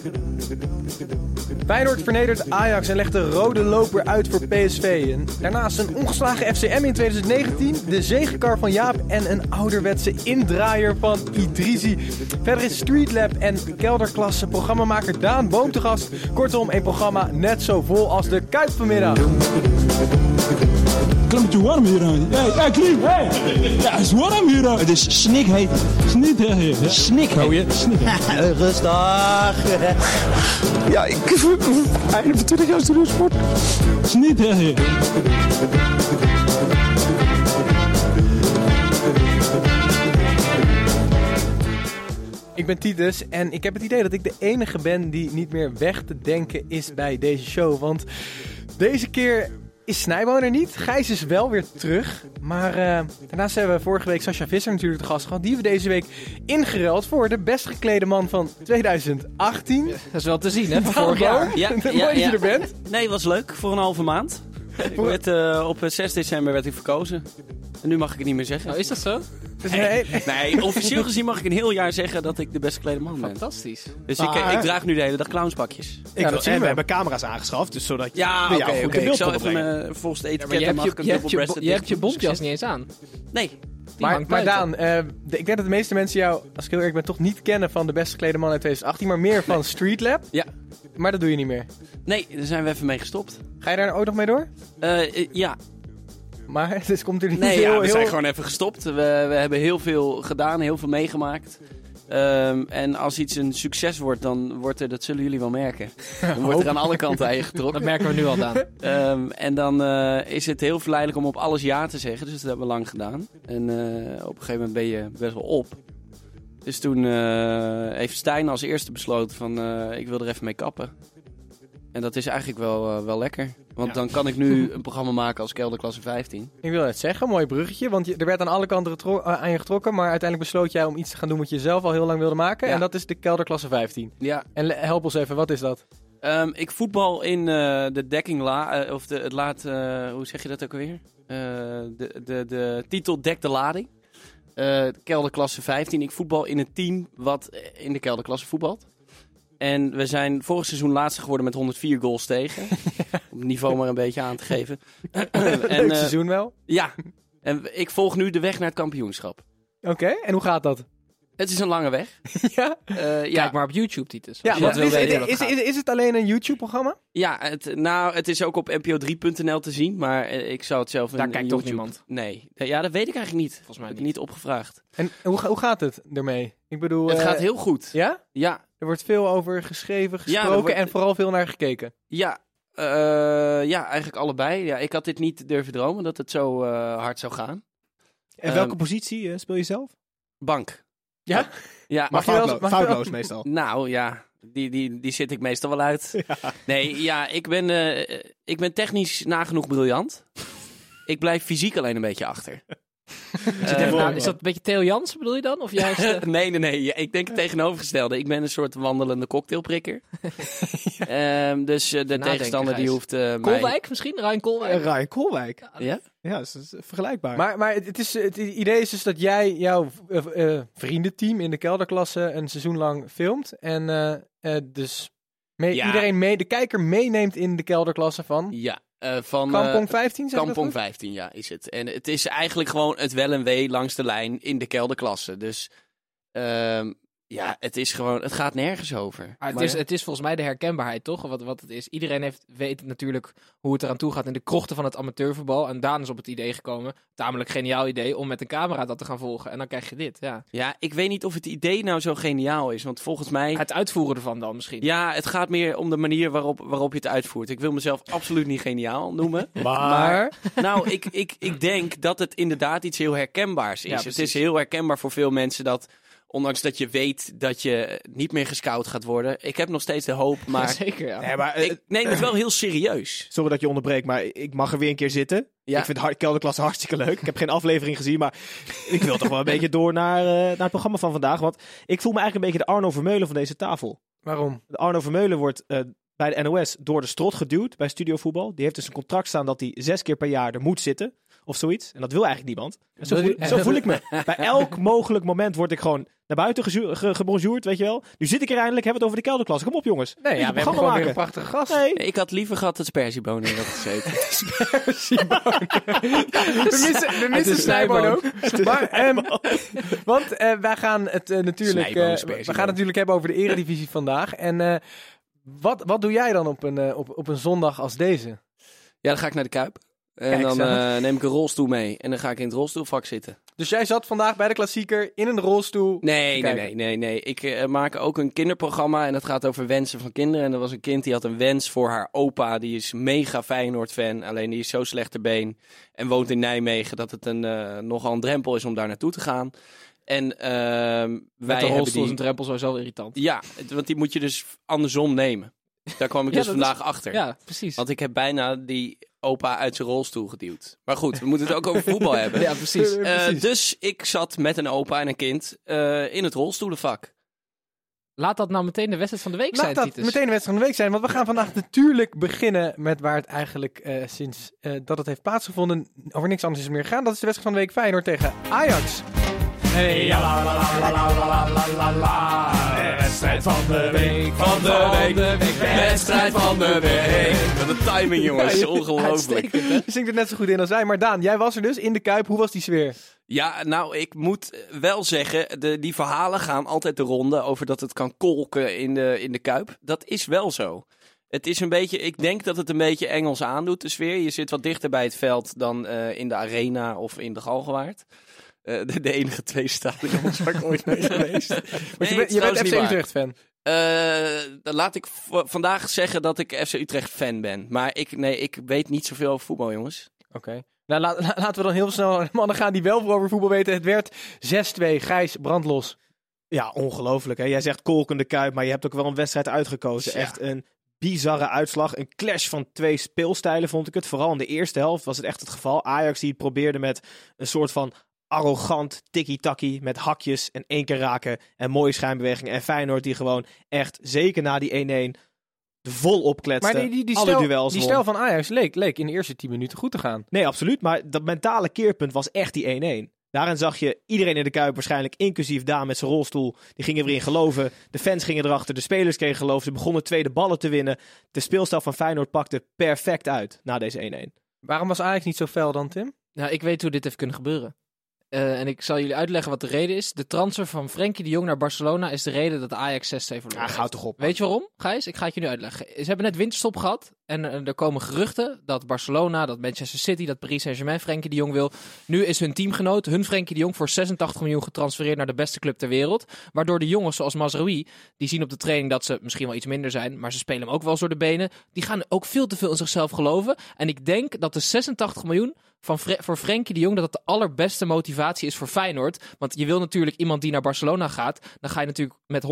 gonna Feyenoord vernedert Ajax en legt de rode loper uit voor PSV. En daarnaast een ongeslagen FCM in 2019, de zegenkar van Jaap en een ouderwetse indraaier van Idrisi. Verder is Streetlab en kelderklasse programmamaker Daan Boom te gast. Kortom, een programma net zo vol als de Kuip vanmiddag. Klimmetje warm hier aan. Hey, hey, Klim, hey! Ja, het is warm hier aan. Het is snikheet. Snikheet. Snikheet. Snikheet. Rustig. Ja, ik... Einde van 20 jaar studio sport. Snikheet. Ik ben Titus en ik heb het idee dat ik de enige ben die niet meer weg te denken is bij deze show. Want deze keer is Snijboon er niet. Gijs is wel weer terug. Maar eh, daarnaast hebben we vorige week Sascha Visser natuurlijk de gast gehad. Die we deze week ingeruild voor de best geklede man van 2018. Dat is wel te zien, hè, vorig jaar. Ja, Mooi ja, dat je ja. er bent. Nee, was leuk voor een halve maand. Ik werd, eh, op 6 december werd ik verkozen. En nu mag ik het niet meer zeggen. Oh, is dat zo? Dus nee, Nee, officieel gezien mag ik een heel jaar zeggen dat ik de best geklede man ben. Fantastisch. Dus ik, Maar- ik draag nu de hele dag clownspakjes. Ik Ja, wil- dat zien en we. we hebben camera's aangeschaft, dus zodat je Ja, oké, in Ik zal even mijn volgens de Ja, maar etiket je hebt mag je, ik een je, hebt je, je hebt je bontjas niet eens aan. Nee. Maar, maar. Daan, eh, de- ik denk dat de meeste mensen jou, als ik heel eerlijk ben, toch niet kennen van de best geklede man uit 2018, maar meer van Streetlab. Ja. Maar dat doe je niet meer. Nee, daar zijn we even mee gestopt. Ga je daar ooit nog mee door? Eh, eh, ja, Maar het komt er niet nee, heel, ja, we heel... zijn gewoon even gestopt. We, we hebben heel veel gedaan, heel veel meegemaakt. Ehm, en als iets een succes wordt, dan wordt er, dat zullen jullie wel merken. Dan wordt er aan alle kanten aan je Dat getrokken. merken we nu al, Daan. Ehm, en dan eh, is het heel verleidelijk om op alles ja te zeggen. Dus dat hebben we lang gedaan. En eh, op een gegeven moment ben je best wel op. Dus toen eh, heeft Stijn als eerste besloten van ik wil er even mee kappen. En dat is eigenlijk wel, eh, wel lekker. Want Ja. dan kan ik nu een programma maken als kelderklasse 15. Ik wil het zeggen, mooi bruggetje, want je, er werd aan alle kanten eh, aan je getrokken, maar uiteindelijk besloot jij om iets te gaan doen wat je zelf al heel lang wilde maken. Ja. En dat is de kelderklasse 15. Ja, En help ons even, wat is dat? Ehm, ik voetbal in eh, de dekking la, of de, het laat, eh, hoe zeg je dat ook alweer? Eh, de, de, de titel dekt de lading. Eh, kelderklasse 15. Ik voetbal in een team wat in de kelderklasse voetbalt. En we zijn vorig seizoen laatste geworden met 104 goals tegen. Om het niveau maar een beetje aan te geven. en, Leuk eh, seizoen wel. Ja, en ik volg nu de weg naar het kampioenschap. Oké, en hoe gaat dat? Het is een lange weg. ja, Eh, ja, Kijk maar op YouTube, Titus. ja wil is, weten is, is, is, is het alleen een YouTube-programma? Ja, het, nou, het is ook op npo3.nl te zien, maar eh, ik zou het zelf Daar in, kijkt in toch niemand? Nee, ja, dat weet ik eigenlijk niet. Volgens mij Heb ik niet. niet opgevraagd. En hoe, hoe gaat het ermee? Ik bedoel, het gaat heel goed. Ja? Ja, Er wordt veel over geschreven, gesproken wordt- en vooral veel naar gekeken. ja, eh, ja, eigenlijk allebei. Ja, ik had dit niet durven dromen dat het zo eh, hard zou gaan. En welke Ehm, positie eh, speel je zelf? Bank. Ja? Ja, Mag je wel- foutlo- mag je wel- foutloos meestal. nou ja, die, die, die zit ik meestal wel uit. Nee, ja, ik ben, eh, ik ben technisch nagenoeg briljant. Ik blijf fysiek alleen een beetje achter. Eh, Nou, is dat een beetje Theo Jansen, bedoel je dan? Of juist... eh, nee, nee, nee. Ja, Ik denk het tegenovergestelde. Ik ben een soort wandelende cocktailprikker. Ehm, dus eh, de nadenken, tegenstander die hoeft eh, mij... Kolwijk misschien? Ryan Kolwijk? Uh, Ryan Koolwijk. Ja? Ja, dat is, vergelijkbaar. Maar, maar het, is, het idee is dus dat jij jouw vriendenteam in de kelderklasse een seizoen lang filmt. En eh, eh, dus mee- Ja. iedereen mee, de kijker meeneemt in de kelderklasse van Ja. Eh, van... Kampong eh, 15, zeg ik dat Kampong goed? 15, ja, is het. En het is eigenlijk gewoon het wel en wee langs de lijn in de kelderklasse. Dus ehm, ja, het is gewoon... Het gaat nergens over. Maar het, Maar- is, het is volgens mij de herkenbaarheid, toch? Wat, wat het is. Iedereen heeft, weet natuurlijk hoe het eraan toe gaat in de krochten van het amateurvoetbal. En Daan is op het idee gekomen, tamelijk geniaal idee, om met een camera dat te gaan volgen. En dan krijg je dit, ja. Ja, ik weet niet of het idee nou zo geniaal is. Want volgens mij... Het uitvoeren ervan dan misschien. Ja, het gaat meer om de manier waarop, waarop je het uitvoert. Ik wil mezelf absoluut niet geniaal noemen. Maar, Nou, ik, ik, ik denk dat het inderdaad iets heel herkenbaars is. Ja, het is heel herkenbaar voor veel mensen dat Ondanks dat je weet dat je niet meer gescout gaat worden. Ik heb nog steeds de hoop, maar Zeker, ja. Nee, maar, ik neem het wel heel serieus. Sorry dat je onderbreekt, maar ik mag er weer een keer zitten. Ja. Ik vind hard, kelderklasse hartstikke leuk. Ik heb geen aflevering gezien, maar ik wil toch wel een beetje door naar, eh, naar het programma van vandaag. Want ik voel me eigenlijk een beetje de Arno Vermeulen van deze tafel. Waarom? De Arno Vermeulen wordt eh, bij de NOS door de strot geduwd bij Studio Voetbal. Die heeft dus een contract staan dat hij zes keer per jaar er moet zitten. Of zoiets. En dat wil eigenlijk niemand. En zo, voel, je- zo voel ik me. Bij elk mogelijk moment word ik gewoon naar buiten gebonjourd, weet je wel. Nu zit ik er eindelijk, hebben we het over de kelderklasse. Kom op jongens. Nee, ja, we hebben gewoon weer een prachtige gast. Nee. Ik had liever gehad dat sperziebonen in had gezeten. We missen, we missen is Snijboon ook. Maar, ehm, want eh, wij gaan het eh, natuurlijk, eh, we gaan het natuurlijk hebben over de eredivisie vandaag. En eh, wat, wat doe jij dan op een, eh, op, op een zondag als deze? Ja, dan ga ik naar de Kuip. En Kijk, dan eh, neem ik een rolstoel mee. En dan ga ik in het rolstoelvak zitten. Dus jij zat vandaag bij de klassieker in een rolstoel. Nee, nee, nee, nee, nee. Ik eh, maak ook een kinderprogramma en dat gaat over wensen van kinderen. En er was een kind die had een wens voor haar opa. Die is mega Feyenoord-fan, alleen die is zo slecht ter been. En woont in Nijmegen dat het een, nogal een drempel is om daar naartoe te gaan. En ehm, wij Met de hebben rolstoel is die... een drempel sowieso wel irritant. Ja, het- want die moet je dus andersom nemen. Daar kwam ik Ja, dus vandaag achter. Ja, precies. Want ik heb bijna die opa uit zijn rolstoel geduwd. Maar goed, we moeten het ook over voetbal hebben. Ja, precies. Eh, precies. dus ik zat met een opa en een kind eh, in het rolstoelenvak. Laat dat nou meteen de wedstrijd van de week Laat zijn, dat Titus. meteen de wedstrijd van de week zijn. Want we gaan vandaag natuurlijk beginnen met waar het eigenlijk eh, sinds eh, dat het heeft plaatsgevonden over niks anders is meer gegaan. Dat is de wedstrijd van de week Feyenoord tegen Ajax. Ja, la, la, la, la, la, la, la, la. Wedstrijd van de week. Van de week, wedstrijd van de week. Wat een timing, jongens. Ongelooflijk. Je zingt er net zo goed in als wij. Maar Daan, jij was er dus in de Kuip. Hoe was die sfeer? Ja, nou, ik moet wel zeggen, de, die verhalen gaan altijd de ronde over dat het kan kolken in de, in de Kuip. Dat is wel zo. Het is een beetje, ik denk dat het een beetje Engels aandoet, de sfeer. Je zit wat dichter bij het veld dan eh, in de Arena of in de Galgenwaard. Eh, de, de enige twee stadions waar ik ooit mee geweest. Want Nee, je, bent, je FC. Utrecht fan. Eh, laat ik vandaag zeggen dat ik FC Utrecht fan ben. Maar ik, nee, ik weet niet zoveel over voetbal, jongens. Oké. Nou, la- la- laten we dan heel snel naar de mannen gaan die wel veel over voetbal weten. Het werd 6-2. Gijs, brandlos. Ja, ongelooflijk. Hè? Jij zegt kolkende kuip, maar je hebt ook wel een wedstrijd uitgekozen. Ja. Echt een bizarre uitslag. Een clash van twee speelstijlen vond ik het. Vooral in de eerste helft was het echt het geval. Ajax die probeerde met een soort van arrogant tikkie-takkie met hakjes en één keer raken en mooie schijnbewegingen. En Feyenoord die gewoon echt, zeker na die 1-1, de vol opkletste. Maar die, die, die, alle stijl, duels die stijl van Ajax leek, leek in de eerste 10 minuten goed te gaan. Nee, absoluut. Maar dat mentale keerpunt was echt die 1-1. Daarin zag je iedereen in de Kuip, waarschijnlijk inclusief Daan met zijn rolstoel. Die gingen erin geloven. De fans gingen erachter. De spelers kregen geloof. Ze begonnen tweede ballen te winnen. De speelstijl van Feyenoord pakte perfect uit na deze 1-1. Waarom was Ajax niet zo fel dan, Tim? Nou, ik weet hoe dit heeft kunnen gebeuren. Eh, en ik zal jullie uitleggen wat de reden is. De transfer van Frenkie de Jong naar Barcelona is de reden dat Ajax 6-2 verloren Ja, heeft. gauw toch op. Weet je waarom, Gijs? Ik ga het je nu uitleggen. Ze hebben net winterstop gehad. En eh, er komen geruchten dat Barcelona, dat Manchester City, dat Paris Saint-Germain Frenkie de Jong wil. Nu is hun teamgenoot, hun Frenkie de Jong, voor 86 miljoen getransfereerd naar de beste club ter wereld. Waardoor de jongens zoals Mazraoui, die zien op de training dat ze misschien wel iets minder zijn. Maar ze spelen hem ook wel eens door de benen. Die gaan ook veel te veel in zichzelf geloven. En ik denk dat de 86 miljoen van Fre- voor Frenkie de Jong dat het de allerbeste motivatie is voor Feyenoord. Want je wil natuurlijk iemand die naar Barcelona gaat. Dan ga je natuurlijk met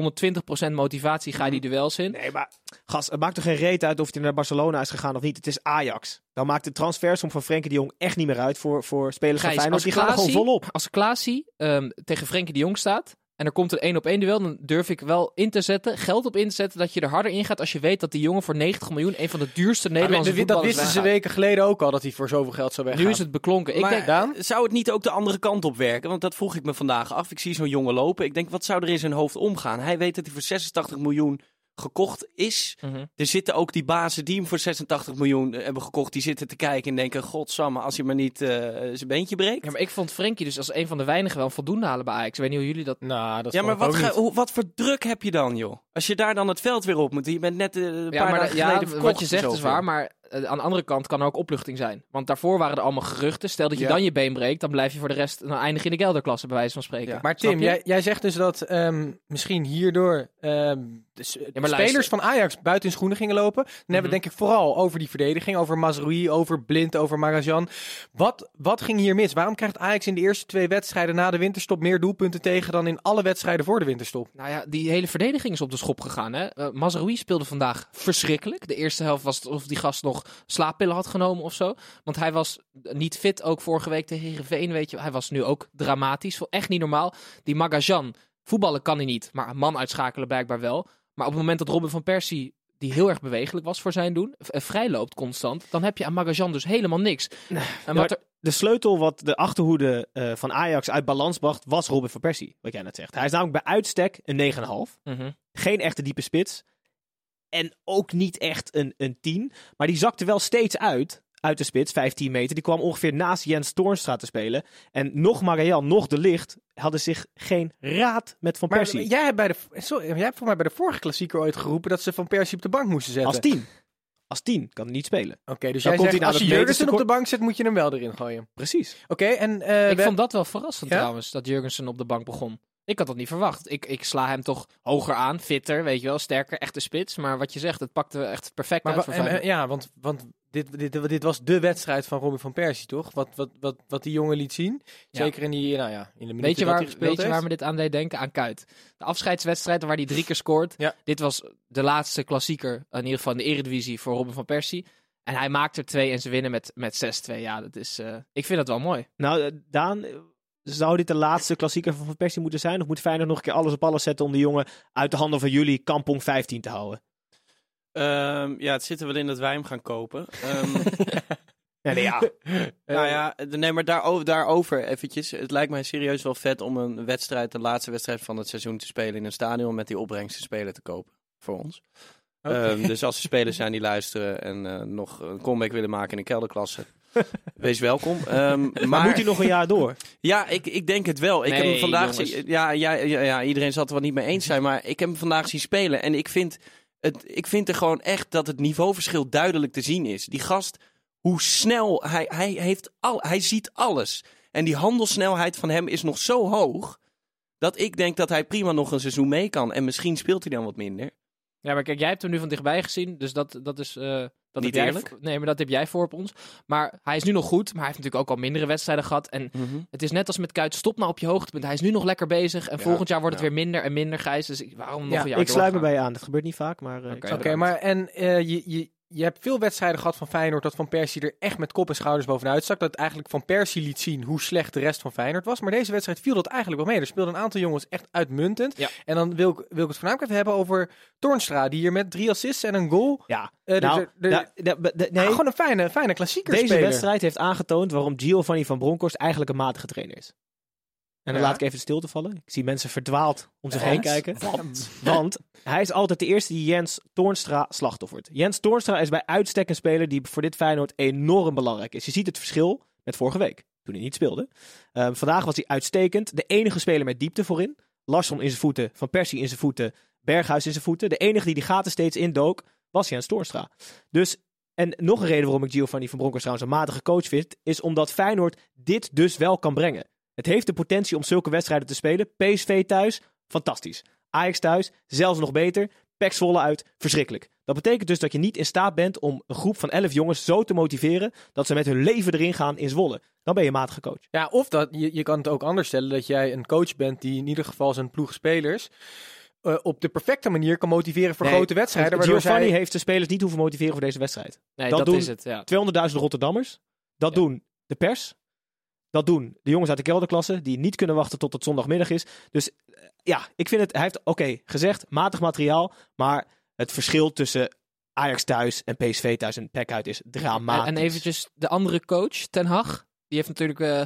120% motivatie ga je die duels in. Nee, maar gast, het maakt toch geen reet uit of hij naar Barcelona is gegaan of niet. Het is Ajax. Dan maakt de transfersom van Frenkie de Jong echt niet meer uit voor, voor spelers Gijs, van Feyenoord. als Die gaan er gewoon volop. Als Klaasie ehm, tegen Frenkie de Jong staat en er komt een één op één duel, dan durf ik wel in te zetten, geld op in te zetten, dat je er harder in gaat als je weet dat die jongen voor 90 miljoen een van de duurste Nederlandse dat, dat wisten ze weken geleden ook al, dat hij voor zoveel geld zou weggaan. Nu is het beklonken. Ik maar denk, Daan? zou het niet ook de andere kant op werken? Want dat vroeg ik me vandaag af. Ik zie zo'n jongen lopen. Ik denk, wat zou er in zijn hoofd omgaan? Hij weet dat hij voor 86 miljoen gekocht is. Mhm. Er zitten ook die bazen die hem voor 86 miljoen eh, hebben gekocht. Die zitten te kijken en denken, godsamme, als hij maar niet eh, zijn beentje breekt. Ja, maar ik vond Frenkie dus als een van de weinigen wel voldoende halen bij Ajax. Ik weet niet hoe jullie dat... Nou, dat Ja, maar wat, ga- hoe, wat voor druk heb je dan, joh? Als je daar dan het veld weer op moet. Je bent net eh, een Ja, paar maar dagen ja, geleden verkocht wat je zegt is waar, maar eh, aan de andere kant kan er ook opluchting zijn. Want daarvoor waren er allemaal geruchten. Stel dat je Ja. dan je been breekt, dan blijf je voor de rest... Dan eindig in de kelderklasse, bij wijze van spreken. Ja. Maar Tim, jij, jij zegt dus dat ehm, misschien hierdoor ehm, de, spelers luister. van Ajax buiten hun schoenen gingen lopen. Dan hebben we Mhm. het denk ik vooral over die verdediging, over Mazraoui, over Blind, over Magajan. Wat, wat ging hier mis? Waarom krijgt Ajax in de eerste twee wedstrijden na de winterstop meer doelpunten tegen dan in alle wedstrijden voor de winterstop? Nou ja, die hele verdediging is op de schop gegaan. Hè? Mazraoui speelde vandaag verschrikkelijk. De eerste helft was het alsof die gast nog slaappillen had genomen of zo. Want hij was niet fit, ook vorige week tegen Heerenveen, weet je. Hij was nu ook dramatisch. Echt niet normaal. Die Magajan, voetballen kan hij niet, maar een man uitschakelen blijkbaar wel. Maar op het moment dat Robin van Persie, die heel erg bewegelijk was voor zijn doen, eh, vrijloopt constant, dan heb je aan Magajan dus helemaal niks. En wat er, De sleutel wat de achterhoede eh, van Ajax uit balans bracht, was Robin van Persie. Wat jij net zegt. Hij is namelijk bij uitstek een 9,5. Mhm. Geen echte diepe spits. En ook niet echt een, een 10. Maar die zakte wel steeds uit. Uit de spits, 15 meter. Die kwam ongeveer naast Jens Toornstra te spelen. En nog Marian, nog De Licht hadden zich geen raad met Van Maar Persie. jij hebt, bij de, sorry, jij hebt voor mij bij de vorige klassieker ooit geroepen dat ze Van Persie op de bank moesten zetten. Als 10. Als 10 kan hij niet spelen. Oké, dus Dan jij komt zegt hij als je Jurgensen op de bank zet, moet je hem wel erin gooien. Precies. Oké, en eh, Ik we- vond dat wel verrassend Ja? trouwens, dat Jurgensen op de bank begon. Ik had dat niet verwacht. Ik, ik sla hem toch hoger aan, fitter, weet je wel, sterker, echte spits. Maar wat je zegt, het pakte echt perfect Maar uit voor en- en- ja, want, want dit, dit, dit was de wedstrijd van Robin van Persie, toch? Wat, wat, wat, wat die jongen liet zien. Ja. Zeker in die, nou ja, in de minuten Weet je, dat waar, hij gespeeld weet je waar heeft. me dit aan deed denken? Aan Kuit. De afscheidswedstrijd waar hij drie keer scoort. Ja. Dit was de laatste klassieker, in ieder geval in de eredivisie, voor Robin van Persie. En hij maakt er twee en ze winnen met, met 6-2. Ja, dat is, eh, ik vind dat wel mooi. Nou, eh, Daan, zou dit de laatste klassieker van Van Persie moeten zijn? Of moet Feyenoord nog een keer alles op alles zetten om de jongen uit de handen van jullie Kampong 15 te houden? Ehm, ja, het zit er wel in dat wij hem gaan kopen. Ehm, Nee, nee, ja. nou ja, nee, maar daarover, daarover eventjes. Het lijkt mij serieus wel vet om een wedstrijd, de laatste wedstrijd van het seizoen te spelen in een stadion met die opbrengsten spelen te kopen. Voor ons. Ehm, dus als er spelers zijn die luisteren en eh, nog een comeback willen maken in de kelderklasse, wees welkom. Ehm, maar Maar moet hij nog een jaar door? Ja, ik, ik denk het wel. Ik heb hem vandaag. Ja, ja, ja, ja, iedereen zal het er wel niet mee eens zijn. Maar ik heb hem vandaag zien spelen. En ik vind, het, ik vind er gewoon echt dat het niveauverschil duidelijk te zien is. Die gast, hoe snel hij, hij heeft al, hij ziet alles. En die handelsnelheid van hem is nog zo hoog. Dat ik denk dat hij prima nog een seizoen mee kan. En misschien speelt hij dan wat minder. Ja, maar kijk, jij hebt hem nu van dichtbij gezien, dus dat, dat is... eh, dat Niet heb jij eerlijk. voor- nee, maar dat heb jij voor op ons. Maar hij is nu nog goed, maar hij heeft natuurlijk ook al mindere wedstrijden gehad. En het is net als met Kuit, stop nou op je hoogtepunt. Hij is nu nog lekker bezig en Ja, volgend jaar wordt het weer minder en minder, Gijs. Dus waarom nog Ja, een jaar Ik sluit me bij je aan. Dat gebeurt niet vaak, maar... eh, Oké. maar en eh, je, je, je hebt veel wedstrijden gehad van Feyenoord dat Van Persie er echt met kop en schouders bovenuit stak. Dat eigenlijk Van Persie liet zien hoe slecht de rest van Feyenoord was. Maar deze wedstrijd viel dat eigenlijk wel mee. Er speelden een aantal jongens echt uitmuntend. Ja. En dan wil ik, wil ik het voornamelijk even hebben over Toornstra, die hier met drie assists en een goal... Ja, eh, nou, de- de- ah, gewoon een fijne, fijne klassieker deze speler. wedstrijd heeft aangetoond waarom Giovanni van Bronckhorst eigenlijk een matige trainer is. En dan Ja. laat ik even stil te vallen. Ik zie mensen verdwaald om zich heen kijken. Want hij is altijd de eerste die Jens Toornstra slachtoffert. Jens Toornstra is bij uitstek een speler die voor dit Feyenoord enorm belangrijk is. Je ziet het verschil met vorige week, toen hij niet speelde. Ehm, vandaag was hij uitstekend. De enige speler met diepte voorin. Larsson in zijn voeten, Van Persie in zijn voeten, Berghuis in zijn voeten. De enige die die gaten steeds indook, was Jens Toornstra. Dus, en nog een reden waarom ik Giovanni van Bronckhorst trouwens een matige coach vind, is omdat Feyenoord dit dus wel kan brengen. Het heeft de potentie om zulke wedstrijden te spelen. PSV thuis, fantastisch. Ajax thuis, zelfs nog beter. PEC Zwolle uit, verschrikkelijk. Dat betekent dus dat je niet in staat bent om een groep van 11 jongens zo te motiveren dat ze met hun leven erin gaan in Zwolle. Dan ben je matige coach. Ja, of dat, je, je kan het ook anders stellen, dat jij een coach bent die in ieder geval zijn ploeg spelers eh, op de perfecte manier kan motiveren voor Nee, grote wedstrijden. Giovanni zij... heeft de spelers niet hoeven motiveren voor deze wedstrijd. Nee, Dat dat, doen- is het, ja. 200.000 Rotterdammers. Dat Ja. doen de pers. Dat doen de jongens uit de kelderklasse die niet kunnen wachten tot het zondagmiddag is. Dus eh, ja, ik vind het, hij heeft oké gezegd, matig materiaal. Maar het verschil tussen Ajax thuis en PSV thuis en PEC uit is dramatisch. En, en eventjes de andere coach, Ten Hag. Die heeft natuurlijk eh,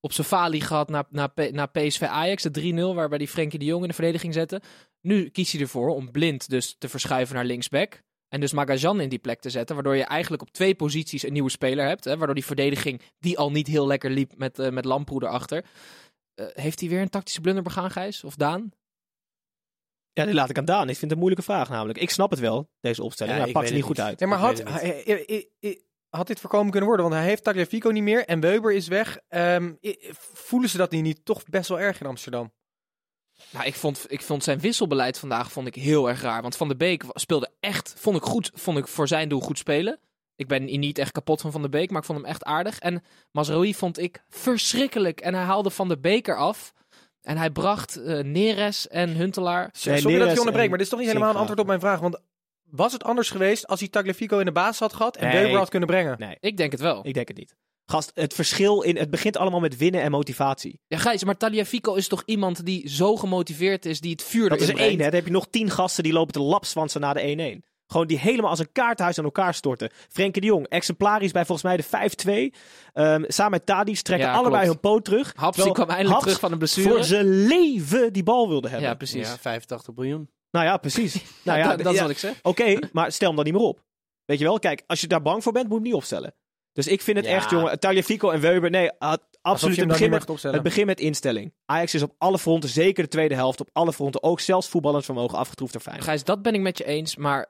op zijn falie gehad naar, naar, naar PSV Ajax, de 3-0, waarbij die Frenkie de Jong in de verdediging zette. Nu kiest hij ervoor om blind dus te verschuiven naar linksback. En dus Magajan in die plek te zetten, waardoor je eigenlijk op twee posities een nieuwe speler hebt. Hè, waardoor die verdediging, die al niet heel lekker liep met, eh met Lamproe erachter. Eh, heeft hij weer een tactische blunder begaan, Gijs? Of Daan? Ja, die laat ik aan Daan. Ik vind het een moeilijke vraag namelijk. Ik snap het wel, deze opstelling, Ja, maar hij pakt er niet het goed uit. Ja, maar had, het had dit voorkomen kunnen worden? Want hij heeft Tagliafico niet meer en Weber is weg. Ehm, voelen ze dat niet toch best wel erg in Amsterdam? Nou, ik vond, ik vond zijn wisselbeleid vandaag vond ik heel erg raar. Want Van de Beek speelde echt, vond ik goed, vond ik voor zijn doel goed spelen. Ik ben niet echt kapot van Van de Beek, maar ik vond hem echt aardig. En Mazraoui vond ik verschrikkelijk. En hij haalde Van de Beek eraf. En hij bracht eh, Neres en Huntelaar. Sorry dat ik je onderbreek, en maar dit is toch niet helemaal een antwoord op mijn vraag. Want was het anders geweest als hij Tagliafico in de basis had gehad en Nee. Weber had kunnen brengen? Nee, Ik denk het wel. ik denk het niet. Gast, het verschil in... Het begint allemaal met winnen en motivatie. Ja, Gijs, maar Taliafico is toch iemand die zo gemotiveerd is, die het vuur Dat is er één, hè. Dan heb je nog tien gasten die lopen te lapswansen na de 1-1. Gewoon die helemaal als een kaarthuis aan elkaar storten. Frenkie de Jong, exemplarisch bij volgens mij de 5-2. Ehm, samen met Tadic trekken Ja, allebei klopt. hun poot terug. Hapsi Terwijl kwam eindelijk Haps terug van een blessure. voor zijn leven die bal wilde hebben. Ja, precies. Ja, 85 miljoen. Nou ja, precies. nou ja, dat, dat is wat ik zeg. Oké, maar stel hem dan niet meer op. Weet je wel, kijk, als je daar bang voor bent, moet je hem niet opstellen. Dus ik vind het Ja. echt, jongen, Tagliafico en Weber, nee, had Alsof absoluut het begin, met, het begin met instelling. Ajax is op alle fronten, zeker de tweede helft, op alle fronten, ook zelfs voetballend vermogen afgetroefd door Feyenoord. Gijs, dat ben ik met je eens, maar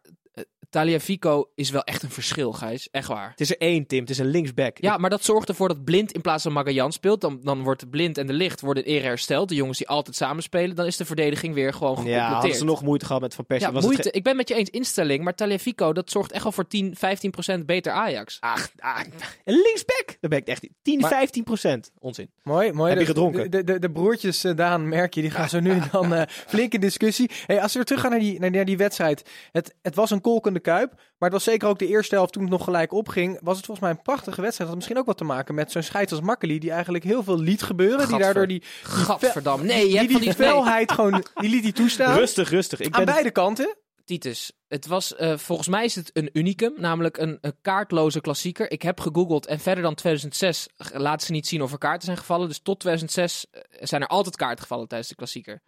Taliafico is wel echt een verschil, Gijs. Echt waar. Het is er één, Tim, het is een linksback. Ja, maar dat zorgt ervoor dat Blind in plaats van Magallan speelt. Dan, dan wordt Blind en de Licht worden eerder hersteld. De jongens die altijd samen spelen. Dan is de verdediging weer gewoon ja, gecompleteerd. hadden ze nog moeite gehad met Van Persie. ja, Was het moeite. Ik ben met je eens instelling, maar Taliafico, dat zorgt echt wel voor 10, 15 procent beter Ajax. Ach, ah, een linksback! Dan ben ik echt 10, Maar- 15 procent. Onzin. Mooi, mooi. Heb je gedronken? De, de, de broertjes eh, Daan, merk je, die gaan zo nu en dan eh flink in discussie. Hey, als we weer teruggaan naar die, naar, naar die wedstrijd. Het, het was een kolkende kuip, maar het was zeker ook de eerste helft toen het nog gelijk opging. Was het volgens mij een prachtige wedstrijd. Dat had misschien ook wat te maken met zo'n scheids als Makkeli, die eigenlijk heel veel liet gebeuren. Die daardoor die, Gadverdamme. Nee, je die, hebt die, die felheid gewoon, die liet hij toestaan. Rustig, rustig. Ik aan ben beide kanten. Titus, het was, eh, volgens mij is het een unicum, namelijk een, een kaartloze klassieker. Ik heb gegoogeld en verder dan 2006 laten ze niet zien of er kaarten zijn gevallen. Dus tot 2006 zijn er altijd kaarten gevallen tijdens de klassieker.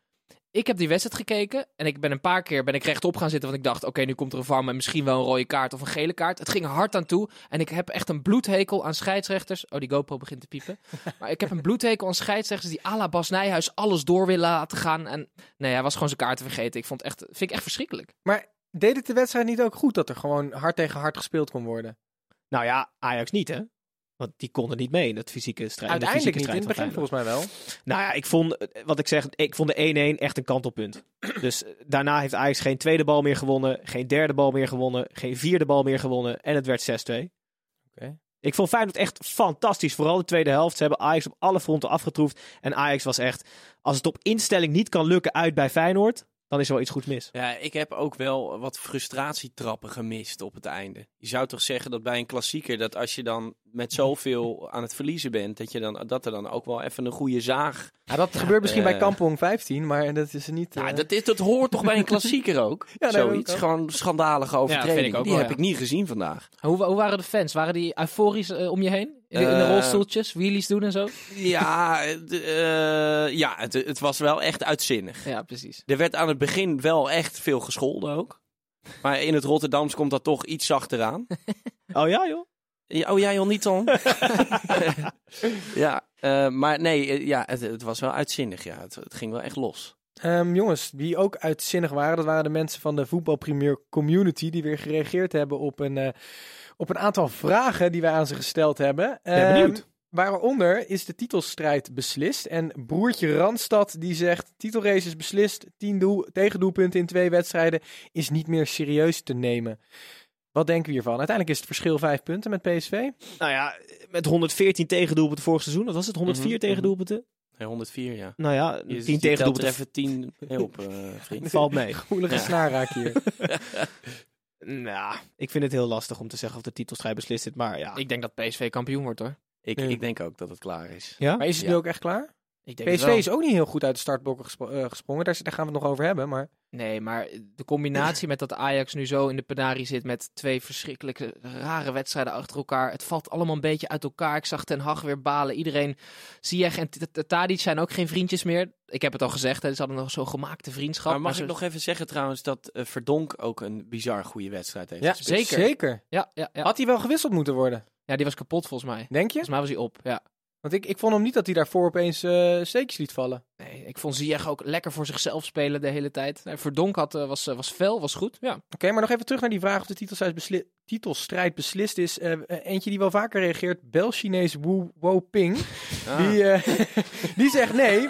Ik heb die wedstrijd gekeken en ik ben een paar keer ben ik rechtop gaan zitten, want ik dacht, oké, nu komt er een VAR met misschien wel een rode kaart of een gele kaart. Het ging hard aan toe en ik heb echt een bloedhekel aan scheidsrechters. Oh, die GoPro begint te piepen. maar ik heb een bloedhekel aan scheidsrechters die à la Bas Nijhuis alles door willen laten gaan. En nee, hij was gewoon zijn kaarten vergeten. Ik vond het echt, vind ik echt verschrikkelijk. Maar deed het de wedstrijd niet ook goed dat er gewoon hard tegen hard gespeeld kon worden? Nou ja, Ajax niet, hè? Want die konden niet mee in dat fysieke strijd. in de Uiteindelijk niet, fysieke in strijd het van begin volgens mij wel. Nou ja, ik vond, eh, wat ik zeg, ik vond de 1-1 echt een kantelpunt. dus eh, daarna heeft Ajax geen tweede bal meer gewonnen, geen derde bal meer gewonnen, geen vierde bal meer gewonnen en het werd 6-2. Oké. Ik vond Feyenoord echt fantastisch, vooral de tweede helft. Ze hebben Ajax op alle fronten afgetroefd en Ajax was echt, als het op instelling niet kan lukken uit bij Feyenoord, dan is er wel iets goeds mis. Ja, ik heb ook wel wat frustratietrappen gemist op het einde. Je zou toch zeggen dat bij een klassieker, dat als je dan met zoveel aan het verliezen bent, dat, je dan, dat er dan ook wel even een goede zaag... Ja, dat gebeurt misschien bij eh, Kampong 15, maar dat is er niet... Ja, eh, dat, is, dat hoort toch bij een klassieker ook? Ja, nee, Zoiets, ook gewoon schandalige overtreding. vind ik ook Die wel, heb ja. ik niet gezien vandaag. Hoe, hoe waren de fans? Waren die euforisch eh, om je heen? In de, in de Eh, rolstoeltjes, wheelies doen en zo? Ja, eh, ja het, het was wel echt uitzinnig. Ja, precies. Er werd aan het begin wel echt veel gescholden ook. Maar in het Rotterdams komt dat toch iets zachter aan. Oh ja joh? Ja, Oh, jij al niet dan? ja, eh, maar nee, ja, het, het was wel uitzinnig. Ja. Het, het ging wel echt los. Ehm, jongens, die ook uitzinnig waren, dat waren de mensen van de voetbalpremier community die weer gereageerd hebben op een, eh, op een aantal vragen die wij aan ze gesteld hebben. Ben Ehm, benieuwd. Waaronder is de titelstrijd beslist. En broertje Randstad die zegt: titelrace is beslist. Tien doel, tegendoelpunten in twee wedstrijden is niet meer serieus te nemen. Wat denken we hiervan? Uiteindelijk is het verschil vijf punten met PSV. Nou ja, met 114 tegendoelpunten vorig seizoen, wat was het? 104 Mhm, tegendoelpunten? Nee, 104, ja. Nou ja, Je, 10 je telt er tegendoelpunten even 10 mee op, eh, vriend. valt mee. Gevoelige Ja. snaarraak hier. Nou, ik vind het heel lastig om te zeggen of de titelstrijd beslist is, maar ja. Ik denk dat PSV kampioen wordt hoor. Ik, Ja. ik denk ook dat het klaar is. ja? Maar is het Ja. nu ook echt klaar? Ik denk PSV is ook niet heel goed uit de startblokken gespro- eh, gesprongen. Daar, daar gaan we het nog over hebben. Maar Nee, maar de combinatie met dat Ajax nu zo in de penarie zit met twee verschrikkelijke rare wedstrijden achter elkaar. Het valt allemaal een beetje uit elkaar. Ik zag Ten Hag weer balen. Iedereen, Ziyech en Tadic zijn ook geen vriendjes meer. Ik heb het al gezegd, hè, ze hadden nog zo'n gemaakte vriendschap. Maar mag ik nog even zeggen trouwens dat eh, Verdonk ook een bizar goede wedstrijd heeft ja, gespeeld. zeker. zeker. Ja, ja, ja. Had hij wel gewisseld moeten worden? ja, die was kapot volgens mij. Denk je? Volgens mij was hij op, ja. Want ik, ik vond hem niet dat hij daarvoor opeens eh steekjes liet vallen. Nee, ik vond Ziyech ook lekker voor zichzelf spelen de hele tijd. Nee, Verdonk had, eh, was, eh, was fel, was goed. Ja. Oké, maar nog even terug naar die vraag of de titelstrijd, besli- titelstrijd beslist is. Eentje die wel vaker reageert, Bel-Chinees Wu Wo Ping. Die, die zegt nee.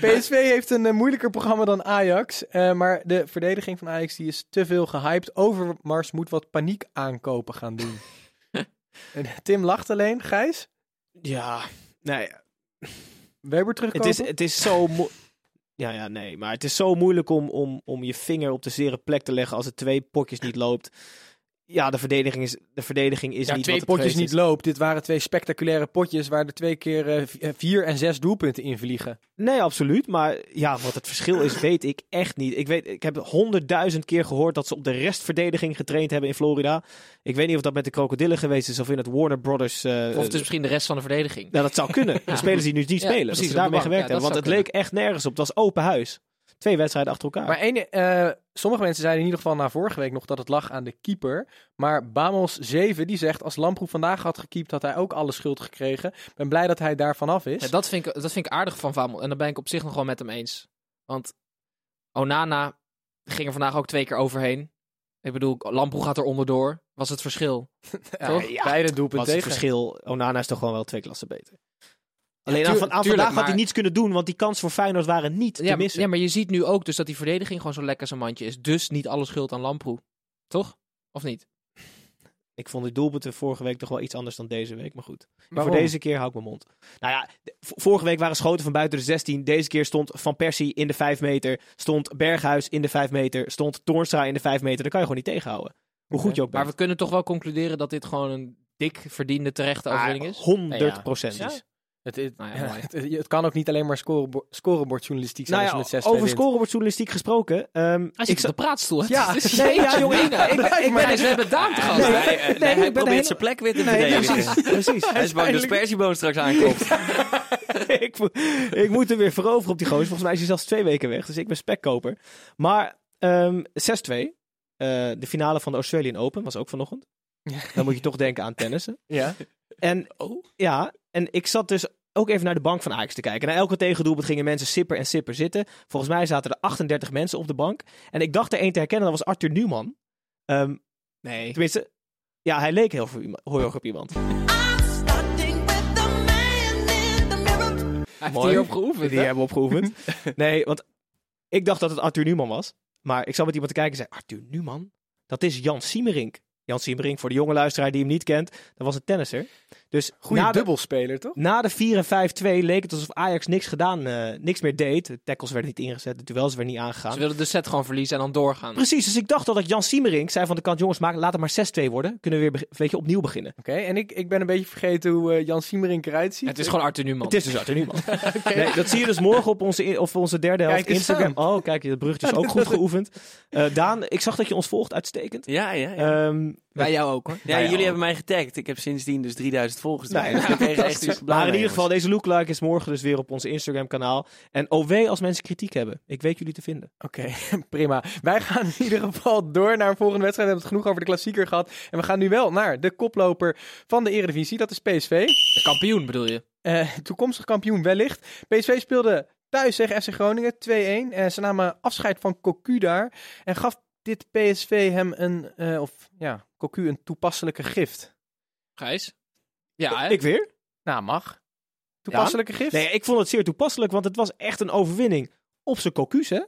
PSV heeft een moeilijker programma dan Ajax. maar de verdediging van Ajax die is te veel gehyped. Overmars moet wat paniek aankopen gaan doen. En Tim lacht alleen. Gijs? Ja, nee, Weber het terugkomen? is, het is zo Ja, ja, nee. Maar het is zo moeilijk om, om, om je vinger op de zere plek te leggen als het twee potjes niet loopt. Ja, de verdediging is, de verdediging is ja, niet twee wat het potjes niet loopt. Dit waren twee spectaculaire potjes waar er twee keer eh, eh, vier en zes doelpunten in vliegen. Nee, absoluut. Maar ja, wat het verschil is, weet ik echt niet. Ik, weet, ik heb honderdduizend keer gehoord dat ze op de restverdediging getraind hebben in Florida. Ik weet niet of dat met de krokodillen geweest is of in het Warner Brothers. eh, Of het is misschien de rest van de verdediging. Nou, dat zou kunnen. De spelers die nu niet Ja, spelen. precies, dat ze daarmee gewerkt Ja, dat hebben. Want het leek echt nergens op. Het was open huis. Twee wedstrijden achter elkaar. Maar ene, eh, sommige mensen zeiden in ieder geval na vorige week nog dat het lag aan de keeper. Maar Bamos 7 die zegt als Lamproe vandaag had gekiept had hij ook alle schuld gekregen. Ik ben blij dat hij daar vanaf is. Ja, dat, vind ik, dat vind ik aardig van Vamel. En daar ben ik op zich nog wel met hem eens. Want Onana ging er vandaag ook twee keer overheen. Ik bedoel, Lamproe gaat er onderdoor. Was het verschil. Ja, toch? ja, beide doelpunten is het tegen. verschil? Onana is toch gewoon wel twee klassen beter. Alleen aan, van, aan tuurlijk, vandaag had hij maar- niets kunnen doen, want die kans voor Feyenoord waren niet Ja, te maar- missen. ja, maar je ziet nu ook dus dat die verdediging gewoon zo lekker zijn mandje is. Dus niet alle schuld aan Lamproe. Toch? Of niet? Ik vond die doelpunten vorige week toch wel iets anders dan deze week, maar goed. Waarom? Voor deze keer hou ik mijn mond. Nou ja, vorige week waren schoten van buiten de 16. Deze keer stond Van Persie in de 5 meter. Stond Berghuis in de 5 meter. Stond Toornstra in de 5 meter. Daar kan je gewoon niet tegenhouden. Hoe goed je ook Maar bent. we kunnen toch wel concluderen dat dit gewoon een dik verdiende terechte overwinning is? 100 procent. Ja. Het, het, Nou ja, het, het kan ook niet alleen maar scorebo- scorebordjournalistiek zijn Nou ja, als je met 6-2 over scorebordjournalistiek gesproken. ehm, Hij ik zit za- op de praatstoel. Ja, is- nee, ja, jongen, ik- ik- ik ben- Maar we hebben Daan te gast. Nee, hij, nee, nee, nee, ik hij ben probeert hele- zijn plek weer te Nee, verdedigen. precies. precies. Hij is bang dat Spersieboom straks aankomt. ik, moet- ik moet er weer veroveren op die gozer. Volgens mij is hij zelfs twee weken weg. Dus ik ben spekkoper. Maar ehm 6-2. eh, de finale van de Australian Open was ook vanochtend. Dan moet je toch denken aan tennissen. Ja. En Oh. ja, en ik zat dus ook even naar de bank van Ajax te kijken. Na elke tegendoelpunt gingen mensen sipper en sipper zitten. Volgens mij zaten er 38 mensen op de bank. En ik dacht er één te herkennen, dat was Arthur Newman. Ehm, Nee. tenminste, ja, hij leek heel, veel heel erg op iemand. Hij heeft hierop geoefend. Die hè? hebben we opgeoefend. nee, want ik dacht dat het Arthur Newman was. Maar ik zat met iemand te kijken en zei, Arthur Newman? Dat is Jan Siemerink. Jan Siemerink, voor de jonge luisteraar die hem niet kent, dat was een tennisser. Dus Goede de, dubbelspeler, toch? na de 4 en 5-2 leek het alsof Ajax niks gedaan, eh, niks meer deed. De tackles werden niet ingezet, de duels werden niet aangegaan. Ze willen de set gewoon verliezen en dan doorgaan. Precies, dus ik dacht al dat Jan Siemerink zei van de kant, jongens, maak, laat het maar 6-2 worden. Kunnen we weer beg- weet je, opnieuw beginnen. Oké, en ik, ik ben een beetje vergeten hoe eh, Jan Siemerink eruit ziet. Het is gewoon Arthur Newman. Het is dus Arthur Newman. nee, dat zie je dus morgen op onze, of onze derde helft Kijk Instagram. Oh, kijk, dat bruggetje is ook goed geoefend. Eh, Daan, ik zag dat je ons volgt, uitstekend. Ja, ja, ja. Ehm, Bij jou ook hoor. ja, jullie hebben mij getagd. Ik heb sindsdien dus 3000 volgers. Nee, erbij. Dus echt- super maar in mee, ieder geval, deze lookalike is morgen dus weer op onze Instagram kanaal. En OW als mensen kritiek hebben. Ik weet jullie te vinden. Oké, prima. Wij gaan in ieder geval door naar een volgende wedstrijd. We hebben het genoeg over de klassieker gehad. En we gaan nu wel naar de koploper van de Eredivisie. Dat is PSV. De kampioen bedoel je? Eh, toekomstig kampioen wellicht. PSV speelde thuis tegen FC Groningen 2-1. En ze namen afscheid van Cocu daar. En gaf dit PSV hem een, eh, of ja, Cocu een toepasselijke gift. Gijs? Ja, hè? Ik weer? Nou, mag. Toepasselijke gift? Nee, ik vond het zeer toepasselijk, want het was echt een overwinning op zijn cocu's, hè?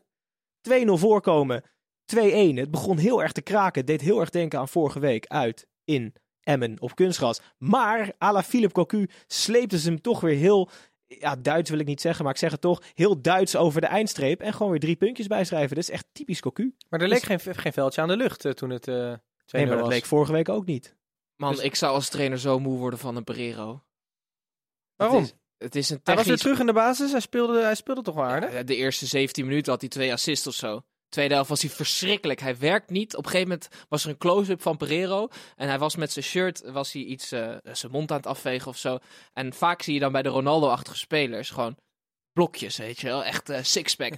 2-0 voorkomen, 2-1. Het begon heel erg te kraken. Het deed heel erg denken aan vorige week uit in Emmen op kunstgras. Maar à la Philip Cocu sleepte ze hem toch weer heel... Ja, Duits wil ik niet zeggen, maar ik zeg het toch. Heel Duits over de eindstreep. En gewoon weer drie puntjes bijschrijven. Dat is echt typisch Cocu. Maar er leek geen, geen veldje aan de lucht eh, toen het eh 2-0 Nee, maar dat was. leek vorige week ook niet. Man, Dus- ik zou als trainer zo moe worden van een Pereiro. Waarom? Het is, het is een Hij was weer technisch... terug in de basis. Hij speelde, hij speelde toch wel aardig? Ja, de eerste 17 minuten had hij twee assists of zo. Tweede helft was hij verschrikkelijk. Hij werkt niet. Op een gegeven moment was er een close-up van Pereiro. En hij was met zijn shirt was hij iets, eh, zijn mond aan het afvegen of zo. En vaak zie je dan bij de Ronaldo-achtige spelers gewoon blokjes, weet je wel. Echt eh, sixpack.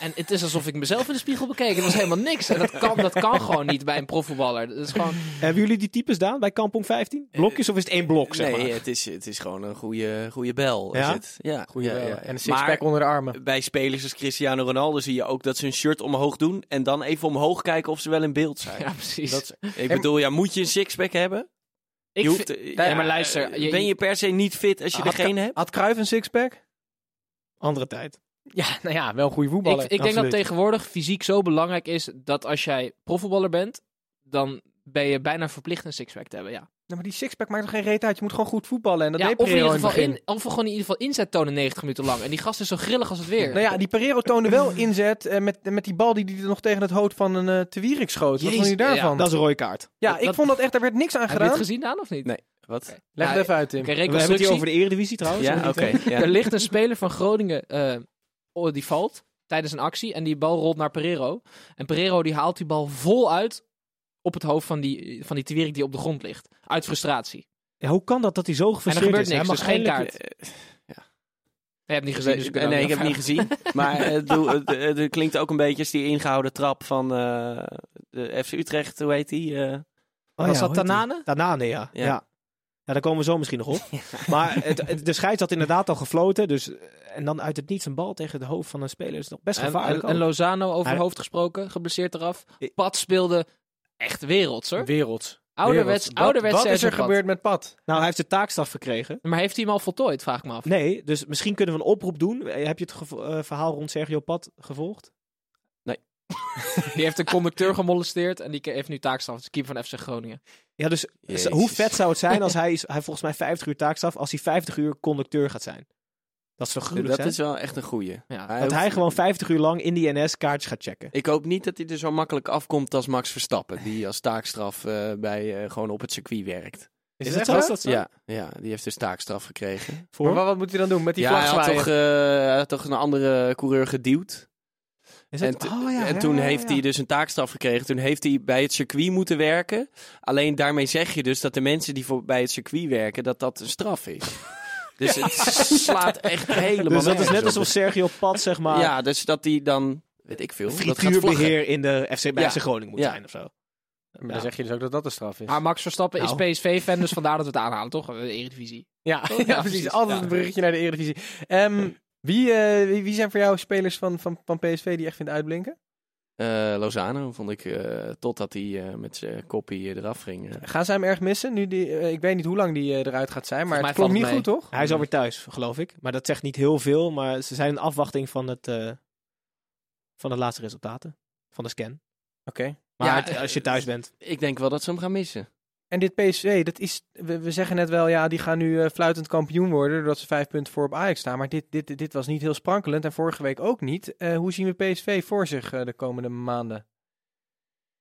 En het is alsof ik mezelf in de spiegel bekeek. Het was helemaal niks. En dat kan, dat kan gewoon niet bij een profvoetballer. Dat is gewoon... Hebben jullie die types daan bij Kampong 15? Blokjes of is het één blok, zeg nee, maar? het is, het is gewoon een goede, goede bel. Ja? Is het. Ja, Goeie ja, wel. ja. En een sixpack onder de armen. bij spelers als Cristiano Ronaldo zie je ook dat ze een shirt omhoog doen en dan even omhoog kijken of ze wel in beeld zijn. Ja, precies. Dat, ik bedoel, ja, moet je een sixpack hebben? ik Je vind- Nee, maar luister, je- ben je per se niet fit als je Had er geen hebt? Had Cruijff een sixpack? Andere tijd. Ja, nou ja, wel een goede voetballer. ik, ik denk dat tegenwoordig fysiek zo belangrijk is dat als jij profvoetballer bent, dan ben je bijna verplicht een sixpack te hebben. Ja. Nou, maar die sixpack maakt toch geen reet uit? Je moet gewoon goed voetballen. En dat Ja, deed of, in Pereiro ieder geval in, of gewoon in ieder geval inzet tonen 90 minuten lang. En die gast is zo grillig als het weer. Nou ja, die Pereiro toonde wel inzet eh, met, met die bal die hij nog tegen het hoofd van een uh, Te Wierik schoot. Wat vond je daarvan? ja, Dat is een rode kaart. ja, dat- ik dat- vond dat echt, daar werd niks aan Heb je gedaan. het gezien aan of niet? Nee. Wat? Leg Ja, het even uit, Tim. We hebben het hier over de Eredivisie trouwens. Ja, oké. ja. Er ligt een speler van Groningen, eh, die valt tijdens een actie. En die bal rolt naar Pereiro. En Pereiro die haalt die bal vol uit op het hoofd van die, van die Tewierik die op de grond ligt. Uit frustratie. Ja, hoe kan dat dat hij zo En er gefrustreerd gebeurt is? niks, Hij dus mag geen kaart. Je hebt niet gezien, dus ik nee, ik heb niet het niet gezien. Maar het, doe- het, het- het klinkt ook een beetje als die ingehouden trap van eh, de FC Utrecht, hoe heet die? eh? Oh, Was ja, dat? Tanane? Tanane, ja. ja. Ja. Ja. daar komen we zo misschien nog op. Maar het, het- de scheids had inderdaad al gefloten. Dus, en dan uit het niets een bal tegen het hoofd van een speler. is nog best gevaarlijk. en, en. Lozano over Hij- hoofd gesproken, geblesseerd eraf. Pat speelde echt werelds hoor. Wereld. Ouderwets, Wereld. ouderwets Wat, wat is er gebeurd met Pat? nou, hij heeft de taakstraf gekregen. Maar heeft hij hem al voltooid, vraag ik me af. Nee, dus misschien kunnen we een oproep doen. Heb je het eh, verhaal rond Sergio Pat gevolgd? Die heeft een conducteur gemolesteerd en die heeft nu taakstraf. Het is keeper van FC Groningen. Ja, dus Jezus. hoe vet zou het zijn als hij, is, hij volgens mij 50 uur taakstraf, als hij 50 uur conducteur gaat zijn? Dat is toch gruwelijk, Dat hè? is wel echt een goeie. Ja. Hij Dat hij gewoon 50 uur lang in die NS kaartjes gaat checken. Ik hoop niet dat hij er zo makkelijk afkomt als Max Verstappen, die als taakstraf eh, bij, eh, gewoon op het circuit werkt. Is, het het echt zo? dat zo? Ja, ja, die heeft dus taakstraf gekregen. Voor? Maar wat, moet hij dan doen? Met die ja, vlag hij had, toch, eh, had toch een andere coureur geduwd. Is En, t- Oh, ja, en ja, toen ja, heeft ja. hij dus een taakstraf gekregen. Toen heeft hij bij het circuit moeten werken. Alleen daarmee zeg je dus dat de mensen die voor, bij het circuit werken, dat dat een straf is. Dus het slaat echt helemaal Dus dat is net alsof op. Sergio Pat, zeg maar, Ja, dus dat hij dan, weet ik veel, dat gaat vlaggen. frituurbeheer in de FC, bij Ja. FC Groningen moet Ja. zijn of zo. Maar dan zeg je dus ook dat dat een straf is. Maar Max Verstappen Nou. is PSV-fan, dus vandaar dat we het aanhalen, toch? De Eredivisie. Ja, ja, precies. Altijd een bruggetje naar de Eredivisie. Ehm, wie, eh, wie, wie zijn voor jou spelers van, van, van PSV die echt vindt uitblinken? Eh, Lozano vond ik, eh, totdat hij eh, met zijn koppie eh, eraf ging. Gaan zij hem erg missen? Nu die, ik weet niet hoe lang die eruit gaat zijn, maar het klonk niet goed, toch? Hij is alweer thuis, geloof ik. Maar dat zegt niet heel veel, maar ze zijn in afwachting van, het, eh, van de laatste resultaten. Van de scan. Oké. Maar Ja, het- als je thuis bent. Ik denk wel dat ze hem gaan missen. En dit PSV, dat is, we, we zeggen net wel, ja, die gaan nu eh, fluitend kampioen worden, doordat ze vijf punten voor op Ajax staan. Maar dit, dit, dit was niet heel sprankelend en vorige week ook niet. Eh, hoe zien we PSV voor zich eh, de komende maanden?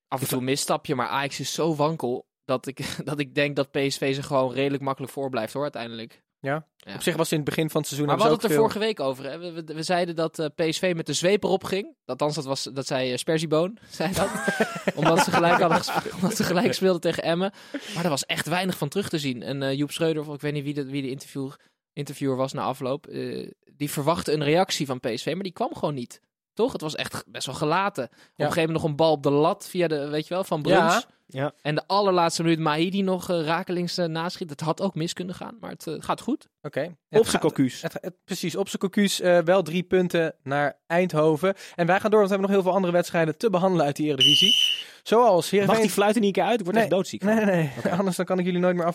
Af en toe misstapje, maar Ajax is zo wankel dat ik, dat ik denk dat PSV zich gewoon redelijk makkelijk voorblijft hoor, uiteindelijk. Ja? Ja. Op zich was in het begin van het seizoen... Maar we hadden het er vorige week over. Hè? We, we, we zeiden dat eh, PSV met de zweep erop ging. Althans, dat, was, dat zei uh, Sperzieboon. Zei dat. omdat, ze gelijk hadden omdat ze gelijk speelden tegen Emmen. Maar er was echt weinig van terug te zien. En eh, Joep Schreuder, of ik weet niet wie de, wie de interview, interviewer was na afloop. eh, die verwachtte een reactie van PSV, maar die kwam gewoon niet. Toch? Het was echt best wel gelaten. Op een gegeven moment nog een bal op de lat via de, weet je wel, van Bruns. Ja. Ja. En de allerlaatste minuut Mahidi nog eh, rakelings eh, naschiet. Dat had ook mis kunnen gaan, maar het eh, gaat goed. Oké. Op Het zijn. Het, het- precies, op zijn cocuus eh, wel drie punten naar Eindhoven. En wij gaan door, want we hebben nog heel veel andere wedstrijden te behandelen uit die Eredivisie. Zoals Mag Heerenveen... die fluit er niet een keer uit? Ik word Nee. echt doodziek. Nee, nee, nee. Anders dan kan ik jullie nooit meer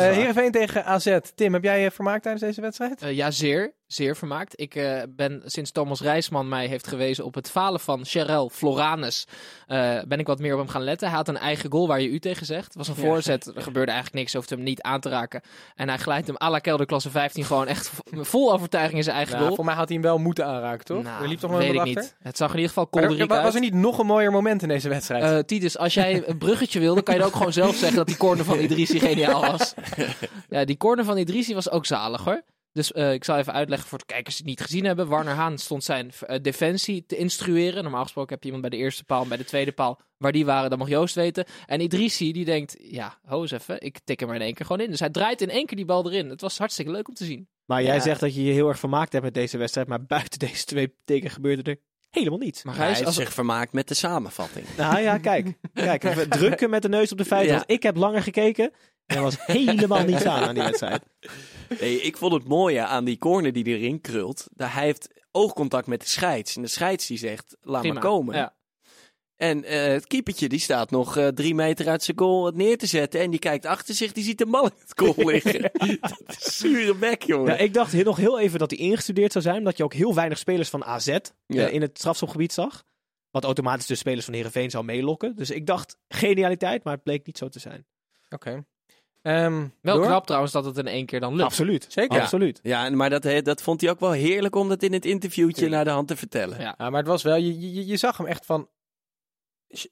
Eh waar. Heerenveen tegen AZ. Tim, heb jij je vermaakt tijdens deze wedstrijd? Eh, ja, zeer. Zeer vermaakt. Ik eh, ben sinds Thomas Rijsman mij heeft gewezen op het falen van Sherel Floranus. eh, ben ik wat meer op hem gaan letten. Hij had een eigen goal waar je u tegen zegt. Het was een Ja. voorzet. Er gebeurde eigenlijk niks. Hoefde hem niet aan te raken. En hij glijdt hem à la kelderklasse 15 gewoon echt vo- vol overtuiging in zijn eigen goal. voor mij had hij hem wel moeten aanraken, toch? Nou, liep toch nog weet ik achter? niet. Het zag in ieder geval er- kolderiek er- was er uit. niet nog een mooier moment in deze wedstrijd? Eh, Titus, als jij een bruggetje wilde, kan je ook gewoon zelf zeggen dat die corner van Idrissi geniaal was. ja, die corner van Idrissi was ook zalig hoor. Dus eh, ik zal even uitleggen voor de kijkers die het niet gezien hebben. Warner Haan stond zijn eh, defensie te instrueren. Normaal gesproken heb je iemand bij de eerste paal en bij de tweede paal. Waar die waren, dat mag Joost weten. En Idrissi die denkt, ja, ho eens even, ik tik hem er in één keer gewoon in. Dus hij draait in één keer die bal erin. Het was hartstikke leuk om te zien. Maar jij Ja. zegt dat je je heel erg vermaakt hebt met deze wedstrijd. Maar buiten deze twee tikken gebeurde er helemaal niet. Maar Hij heeft zich vermaakt met de samenvatting. Nou ja, kijk. kijk we drukken met de neus op de feiten. Ja. want Ik heb langer gekeken. En er was helemaal niets aan aan die wedstrijd. Nee, ik vond het mooie aan die corner die erin krult. Dat hij heeft oogcontact met de scheids. En de scheids die zegt, laat prima. maar komen. Ja. En eh, het keepertje die staat nog eh, drie meter uit zijn goal het neer te zetten. En die kijkt achter zich, die ziet de bal in het goal liggen. dat is zure bek, jongen. Ja, ik dacht heel- nog heel even dat hij ingestudeerd zou zijn. Omdat je ook heel weinig spelers van AZ eh, Ja. in het strafschopgebied zag. Wat automatisch de spelers van Heerenveen zou meelokken. Dus ik dacht genialiteit, maar het bleek niet zo te zijn. Oké. Ehm, wel door? knap trouwens dat het in één keer dan lukt. Absoluut. Zeker. Absoluut. Ja, maar dat, dat vond hij ook wel heerlijk om dat in het interviewtje naar de hand te vertellen. Ja. Maar het was wel, je, je, je zag hem echt van, sh-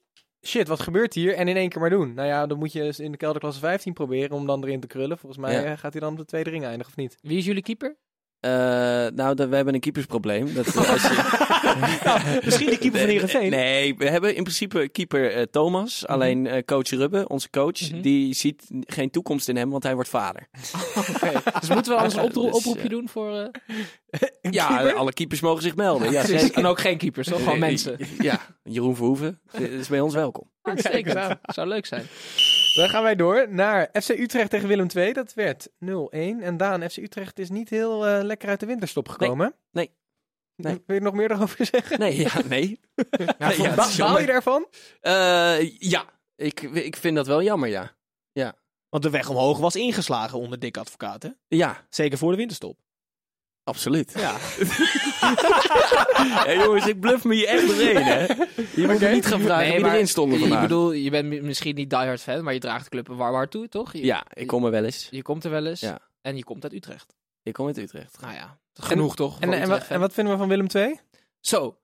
shit, wat gebeurt hier? En in één keer maar doen. Nou ja, dan moet je eens in de kelderklasse 15 proberen om dan erin te krullen. Volgens mij Ja. eh, gaat hij dan op de tweede ring eindigen, of niet? Wie is jullie keeper? Eh, nou, we hebben een keepersprobleem. Dat, eh, je- Misschien de keeper van Heerenveen. Nee, we hebben in principe keeper eh, Thomas. Alleen eh, coach Rubbe, onze coach, Mhm. die ziet geen toekomst in hem, want hij wordt vader. Dus moeten we anders een Dus, oproepje doen voor... Ja, alle keepers mogen zich melden. Ja. En ook geen keepers, toch? Gewoon mensen. Ja, Jeroen Verhoeven is bij ons welkom. Uitstekend. Zou leuk zijn. Dan gaan wij door naar FC Utrecht tegen Willem II. Dat werd 0-1. En Daan, FC Utrecht is niet heel eh, lekker uit de winterstop gekomen. Nee. Nee. Wil je er nog meer erover zeggen? Nee, ja, nee. Ja, ja, baal je daarvan? Eh, ja, ik, ik vind dat wel jammer, ja. Want de weg omhoog was ingeslagen onder Dick Advocaat. Hè? Ja, Zeker voor de winterstop. Absoluut. Ja. Hé, jongens, ik bluff me hier echt doorheen, hè. Je moet niet gaan vragen Nee, wie maar erin stonden Ik vandaag. bedoel, je bent mi- misschien niet diehard fan, maar je draagt de club een warm hart toe, toch? Je, Ja, ik kom er wel eens. Je komt er wel eens. Ja. En je komt uit Utrecht. Ik kom uit Utrecht. Nou ja, genoeg toch? En, en, wat, en wat vinden we van Willem II? Zo,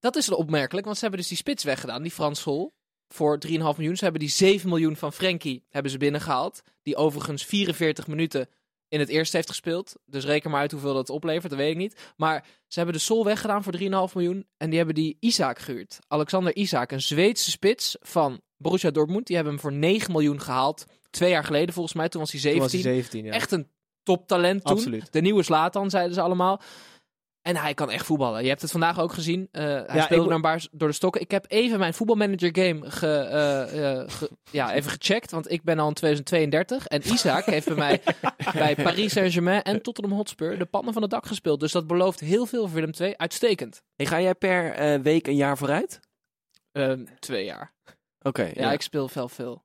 dat is opmerkelijk, want ze hebben dus die spits weggedaan, die Frans School, voor 3,5 miljoen. Ze hebben die 7 miljoen van Frenkie hebben ze binnengehaald, die overigens 44 minuten in het eerste heeft gespeeld. Dus reken maar uit hoeveel dat oplevert, dat weet ik niet. Maar ze hebben de Sol weggedaan voor 3,5 miljoen en die hebben die Isaac gehuurd. Alexander Isaac, een Zweedse spits van Borussia Dortmund. Die hebben hem voor 9 miljoen gehaald, twee jaar geleden volgens mij, toen was hij Toen 17. was hij 17, ja. Echt een toptalent toen. Absoluut. De nieuwe Slatan, zeiden ze allemaal. En hij kan echt voetballen. Je hebt het vandaag ook gezien. Eh, hij ik speelde naar een paar door de stokken. Ik heb even mijn voetbalmanager game ge, eh, eh, ge- ja, even gecheckt. Want ik ben al in 2032. En Isaac heeft bij mij bij Paris Saint-Germain en Tottenham Hotspur de pannen van het dak gespeeld. Dus dat belooft heel veel voor Willem II. Uitstekend. Hey, ga jij per week een jaar vooruit? Ehm, twee jaar. Oké. Ja, ik speel veel veel.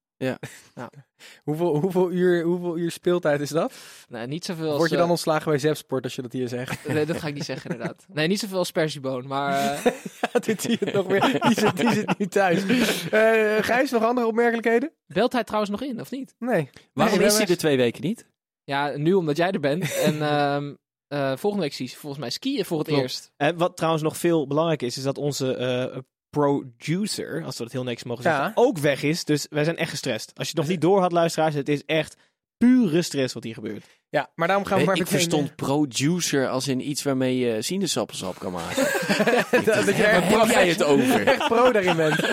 Hoeveel, hoeveel, uur, hoeveel uur speeltijd is dat? Nee, niet zoveel als... Word je dan eh, ontslagen bij Zepsport als je dat hier zegt? nee, dat ga ik niet zeggen inderdaad. Nee, niet zoveel als Persieboon. Maar eh, Ja, doet hij het nog weer. Die zit, die zit nu thuis. Eh Gijs, nog andere opmerkelijkheden? belt hij trouwens nog in, of niet? Nee. Waarom Nee, is hij er twee weken niet? Ja, nu omdat jij er bent. En ehm, eh, volgende week zie je volgens mij skiën voor het Klopt. eerst. En wat trouwens nog veel belangrijker is, is dat onze eh, producer, als we dat heel netjes mogen Ja. zeggen, ook weg is. Dus wij zijn echt gestrest. Als je het nog niet door had, luisteraars, het is echt pure stress wat hier gebeurt. Ja, maar daarom gaan we Nee, maar ik verstond producer als in iets waarmee je sinaasappelsap kan maken. dat, echt heb jij het over? echt pro daarin bent.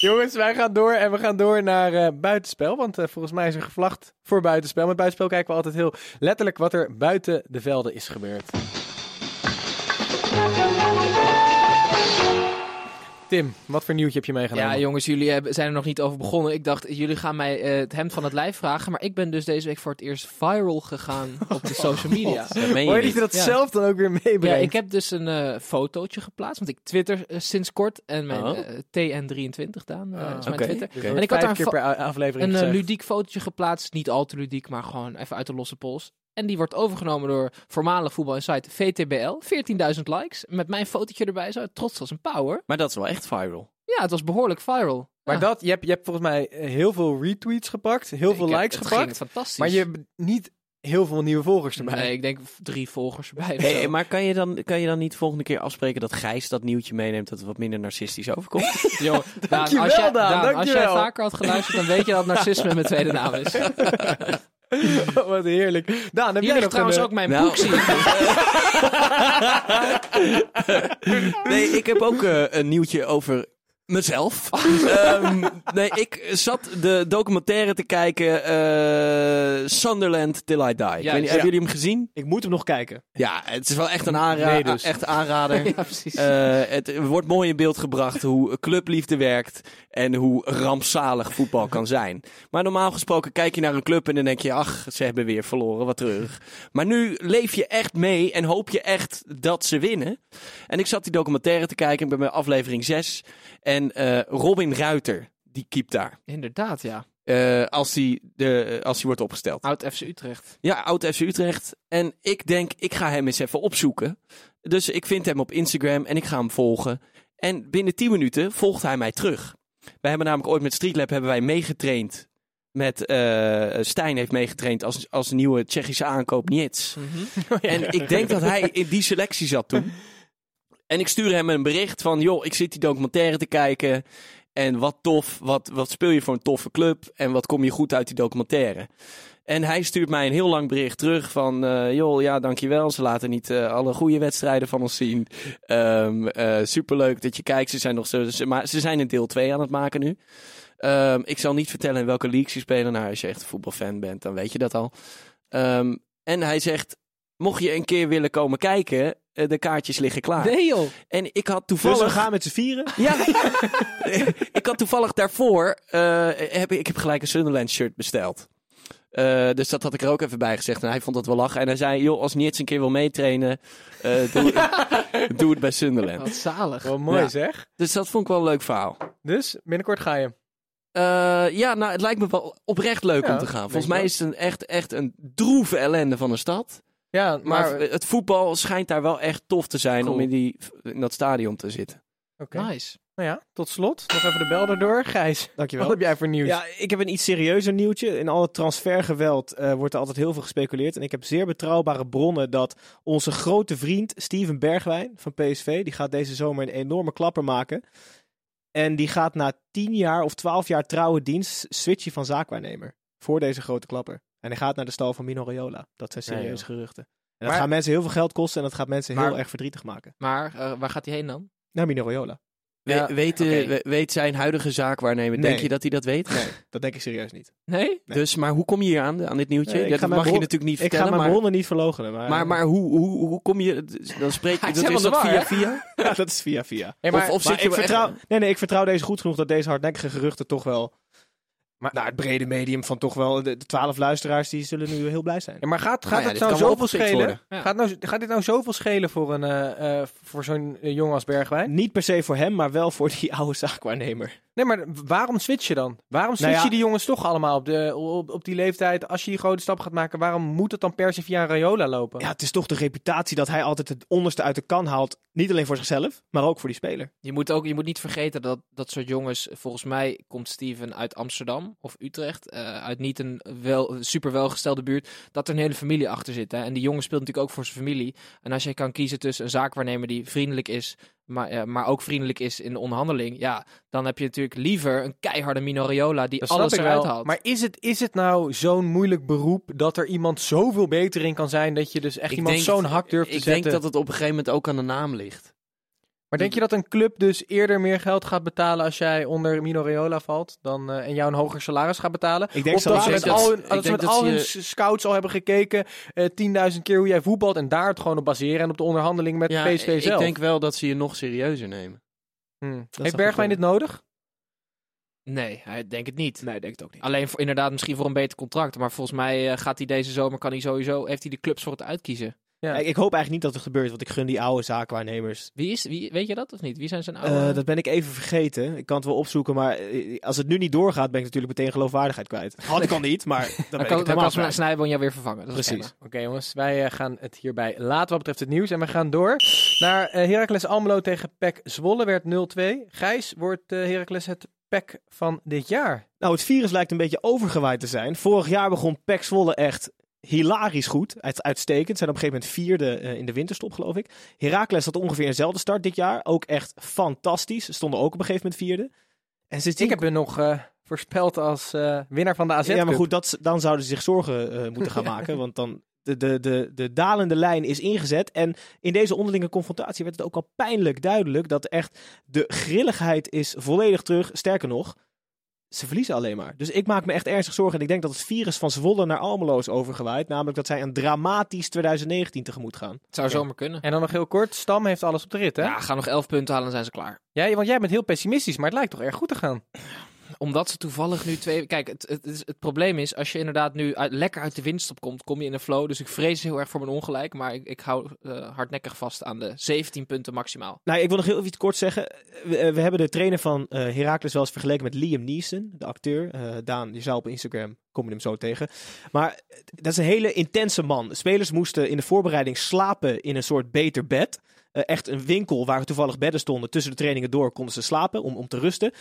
Jongens, wij gaan door en we gaan door naar eh, buitenspel. Want eh, volgens mij is er gevlacht voor buitenspel. Met buitenspel kijken we altijd heel letterlijk wat er buiten de velden is gebeurd. Tim, wat voor nieuwtje heb je meegenomen? Ja, jongens, jullie hebben, zijn er nog niet over begonnen. Ik dacht, jullie gaan mij eh, het hemd van het lijf vragen. Maar ik ben dus deze week voor het eerst viral gegaan op de social media. Dat meen je dat je dat Ja. zelf dan ook weer Ja, meebrengt? ik heb dus een eh, fotootje geplaatst, want ik twitter eh, sinds kort. En mijn Oh. eh, TN23 Daan, eh, Ah, is mijn oké. Twitter. En ik had daar keer een per aflevering Een ludiek fotootje geplaatst, niet al te ludiek, maar gewoon even uit de losse pols. En die wordt overgenomen door voormalig voetbal-site VTBL. 14.000 likes. Met mijn fotootje erbij, zo trots als een pauwer. Maar dat is wel echt viral. Ja, het was behoorlijk viral. Maar Ja. dat, je hebt, je hebt volgens mij eh, heel veel retweets gepakt, heel veel Ik heb- likes het gepakt. ging fantastisch. Maar je hebt niet heel veel nieuwe volgers erbij. Nee, ik denk drie volgers erbij. Hey, maar kan je, dan, kan je dan niet volgende keer afspreken dat Gijs dat nieuwtje meeneemt dat het wat minder narcistisch overkomt? Yo, Daan, Dankjewel, als jij, Daan, Daan, als jij vaker had geluisterd, dan weet je dat narcisme mijn tweede naam is. Wat heerlijk. Daan, heb Hier jij nog trouwens een, ook mijn Nou. boek, zie ik. nee, ik heb ook eh, een nieuwtje over Mezelf. Ehm, nee, ik zat de documentaire te kijken. eh, Sunderland Till I Die. Ik weet niet, ja. Hebben jullie hem gezien? Ik moet hem nog kijken. Ja, het is wel echt een aanrader. Nee, dus. Echt aanrader. Ja, precies. Eh, het wordt mooi in beeld gebracht hoe clubliefde werkt en hoe rampzalig voetbal kan zijn. Maar normaal gesproken kijk je naar een club en dan denk je, ach, ze hebben weer verloren, wat terug. Maar nu leef je echt mee en hoop je echt dat ze winnen. En ik zat die documentaire te kijken, ik ben bij aflevering 6. En eh, Robin Ruiter, die keept daar. Inderdaad, ja. Eh, als hij de, als hij wordt opgesteld. Oud FC Utrecht. Ja, oud FC Utrecht. En ik denk, ik ga hem eens even opzoeken. Dus ik vind hem op Instagram en ik ga hem volgen. En binnen 10 minuten volgt hij mij terug. Wij hebben namelijk ooit met Streetlab hebben wij meegetraind. Met eh Stijn heeft meegetraind als, als nieuwe Tsjechische aankoop Niets. En ik denk dat hij in die selectie zat toen. En ik stuur hem een bericht van, joh, ik zit die documentaire te kijken. En wat tof, wat, wat speel je voor een toffe club? En wat kom je goed uit die documentaire? En hij stuurt mij een heel lang bericht terug van... eh joh, ja, dankjewel. Ze laten niet eh, alle goede wedstrijden van ons zien. Ehm eh, superleuk dat je kijkt. Ze zijn, nog zo, ze, maar ze zijn een deel 2 aan het maken nu. Ehm, ik zal niet vertellen in welke league ze spelen. Nou, als je echt een voetbalfan bent, dan weet je dat al. Ehm, en hij zegt, mocht je een keer willen komen kijken... eh, de kaartjes liggen klaar. Nee joh. En ik had Dus toevallig... we gaan met z'n vieren. Ja, ik had toevallig daarvoor, eh, heb, ik ik heb gelijk een Sunderland shirt besteld. Eh, dus dat had ik er ook even bij gezegd. En hij vond dat wel lachen. En hij zei, joh, als Niets een keer wil meetrainen, eh, doe, doe het bij Sunderland. Wat zalig. Wel mooi Ja. zeg. Dus dat vond ik wel een leuk verhaal. Dus binnenkort ga je. Eh, ja, nou, het lijkt me wel oprecht leuk Ja, om te gaan. Volgens mij wel. is het een echt, echt een droeve ellende van een stad. Ja, Maar, maar... het voetbal schijnt daar wel echt tof te zijn Cool. om in, die, in dat stadion te zitten. Oké. Nice. Nou ja, tot slot. Nog even de bel erdoor. Gijs, Dankjewel. wat heb jij voor nieuws? Ja, ik heb een iets serieuzer nieuwtje. In alle transfergeweld eh, wordt er altijd heel veel gespeculeerd. En ik heb zeer betrouwbare bronnen dat onze grote vriend Steven Bergwijn van PSV, die gaat deze zomer een enorme klapper maken. En die gaat na 10 jaar of 12 jaar trouwe dienst switchen van zaakwaarnemer. Voor deze grote klapper. En hij gaat naar de stal van Mino Raiola. Dat zijn serieuze geruchten. En dat Maar- gaat mensen heel veel geld kosten en dat gaat mensen Maar- heel erg verdrietig maken. Maar eh, waar gaat hij heen dan? Naar Mino Raiola. We- Ja, weet, we- weet zijn huidige zaakwaarnemer, denk Nee. je dat hij dat weet? Nee, dat denk ik serieus niet. Nee? Nee. Dus, maar hoe kom je hier aan, aan dit nieuwtje? Nee, ik dat ga mag mijn je natuurlijk niet Ik ga vertellen, mijn maar, bronnen niet verlogenen. Maar, maar, maar hoe, hoe, hoe kom je... Dan spreek je... is Dat, is dat via via? Ja, dat is via via. Hey, maar, of, of Maar zit je ik echt- vertrouw, nee, nee, ik vertrouw deze goed genoeg dat deze hardnekkige geruchten toch wel Maar- naar het brede medium van toch wel de twaalf luisteraars die zullen nu heel blij zijn. Ja, maar gaat, gaat Nou ja, het dit nou wel zoveel schelen? Ja. Gaat, nou, gaat dit nou zoveel schelen voor, een, eh, eh, voor zo'n eh, jongen als Bergwijn? Niet per se voor hem, maar wel voor die oude zaakwaarnemer. Nee, maar waarom switch je dan? Waarom switch Nou ja- je die jongens toch allemaal op, de, op, op die leeftijd? Als je die grote stap gaat maken, waarom moet het dan per se via een Rayola lopen? Ja, het is toch de reputatie dat hij altijd het onderste uit de kan haalt. Niet alleen voor zichzelf, maar ook voor die speler. Je moet, ook, je moet niet vergeten dat dat soort jongens, volgens mij komt Steven uit Amsterdam of Utrecht, eh, uit niet een wel, super welgestelde buurt, dat er een hele familie achter zit. Hè? En die jongen speelt natuurlijk ook voor zijn familie. En als je kan kiezen tussen een zaakwaarnemer die vriendelijk is, maar, eh, maar ook vriendelijk is in de onderhandeling, ja, dan heb je natuurlijk liever een keiharde Mino Raiola die Dat alles ik eruit wel. haalt. Maar is het, is het nou zo'n moeilijk beroep dat er iemand zoveel beter in kan zijn dat je dus echt Ik iemand zo'n hak durft te Ik zetten? denk dat het op een gegeven moment ook aan de naam ligt. Maar denk je dat een club dus eerder meer geld gaat betalen als jij onder Mino Raiola valt dan, eh, en jou een hoger salaris gaat betalen? Ik denk of dat ze met dat- al hun, ik dat ze met dat al hun je- scouts al hebben gekeken, eh 10.000 keer hoe jij voetbalt en daar het gewoon op baseren en op de onderhandeling met Ja, PSV ik zelf. denk wel dat ze je nog serieuzer nemen. Hmm. Heeft Bergwijn dit nodig? Nee, hij denk het niet. Nee, ik denk het ook niet. Alleen voor, inderdaad misschien voor een beter contract. Maar volgens mij eh, gaat hij deze zomer, kan hij sowieso, heeft hij de clubs voor het uitkiezen. Ja. Ik, ik hoop eigenlijk niet dat het gebeurt, want ik gun die oude zaakwaarnemers. Wie is, wie, weet je dat of niet? Wie zijn zijn oude... Eh, dat ben ik even vergeten. Ik kan het wel opzoeken, maar eh, als het nu niet doorgaat, ben ik natuurlijk meteen geloofwaardigheid kwijt. Had ik al niet, maar dan ben dan ik kan, het dan kan. Snijboon jou weer vervangen. Dat is Precies. prima. Oké jongens, wij eh, gaan het hierbij laten wat betreft het nieuws. En we gaan door naar eh Heracles Almelo tegen PEC Zwolle werd 0-2. Gijs, wordt eh Heracles het PEC van dit jaar? Nou, het virus lijkt een beetje overgewaaid te zijn. Vorig jaar begon PEC Zwolle echt hilarisch goed. Uit, uitstekend. Zijn op een gegeven moment vierde eh, in de winterstop, geloof ik. Heracles had ongeveer eenzelfde start dit jaar. Ook echt fantastisch. Stonden ook op een gegeven moment vierde. En sindsdien... Ik heb hem nog eh, voorspeld als eh, winnaar van de AZ ja, maar goed, dat, dan zouden ze zich zorgen moeten gaan maken. Want dan de, de, de, de dalende lijn is ingezet. En in deze onderlinge confrontatie werd het ook al pijnlijk duidelijk dat echt de grilligheid is volledig terug. Sterker nog, ze verliezen alleen maar. Dus ik maak me echt ernstig zorgen. En ik denk dat het virus van Zwolle naar Almelo is overgewaaid. Namelijk dat zij een dramatisch 2019 tegemoet gaan. Het zou zomaar kunnen. En dan nog heel kort, Stam heeft alles op de rit, hè? Ja, gaan nog elf punten halen en zijn ze klaar. Ja, want jij bent heel pessimistisch, maar het lijkt toch erg goed te gaan. Omdat ze toevallig nu twee... Kijk, het, het, probleem is, als je inderdaad nu lekker uit de winststop komt, kom je in een flow. Dus ik vrees heel erg voor mijn ongelijk. Maar ik, ik hou eh, hardnekkig vast aan de 17 punten maximaal. Nou, ik wil nog heel even iets kort zeggen. We, eh, hebben de trainer van eh Heracles wel eens vergeleken met Liam Neeson, de acteur. Daan, je zou op Instagram, kom je hem zo tegen. Maar dat is een hele intense man. Spelers moesten in de voorbereiding slapen in een soort beter bed. Echt een winkel waar toevallig bedden stonden. Tussen de trainingen door konden ze slapen om, om te rusten.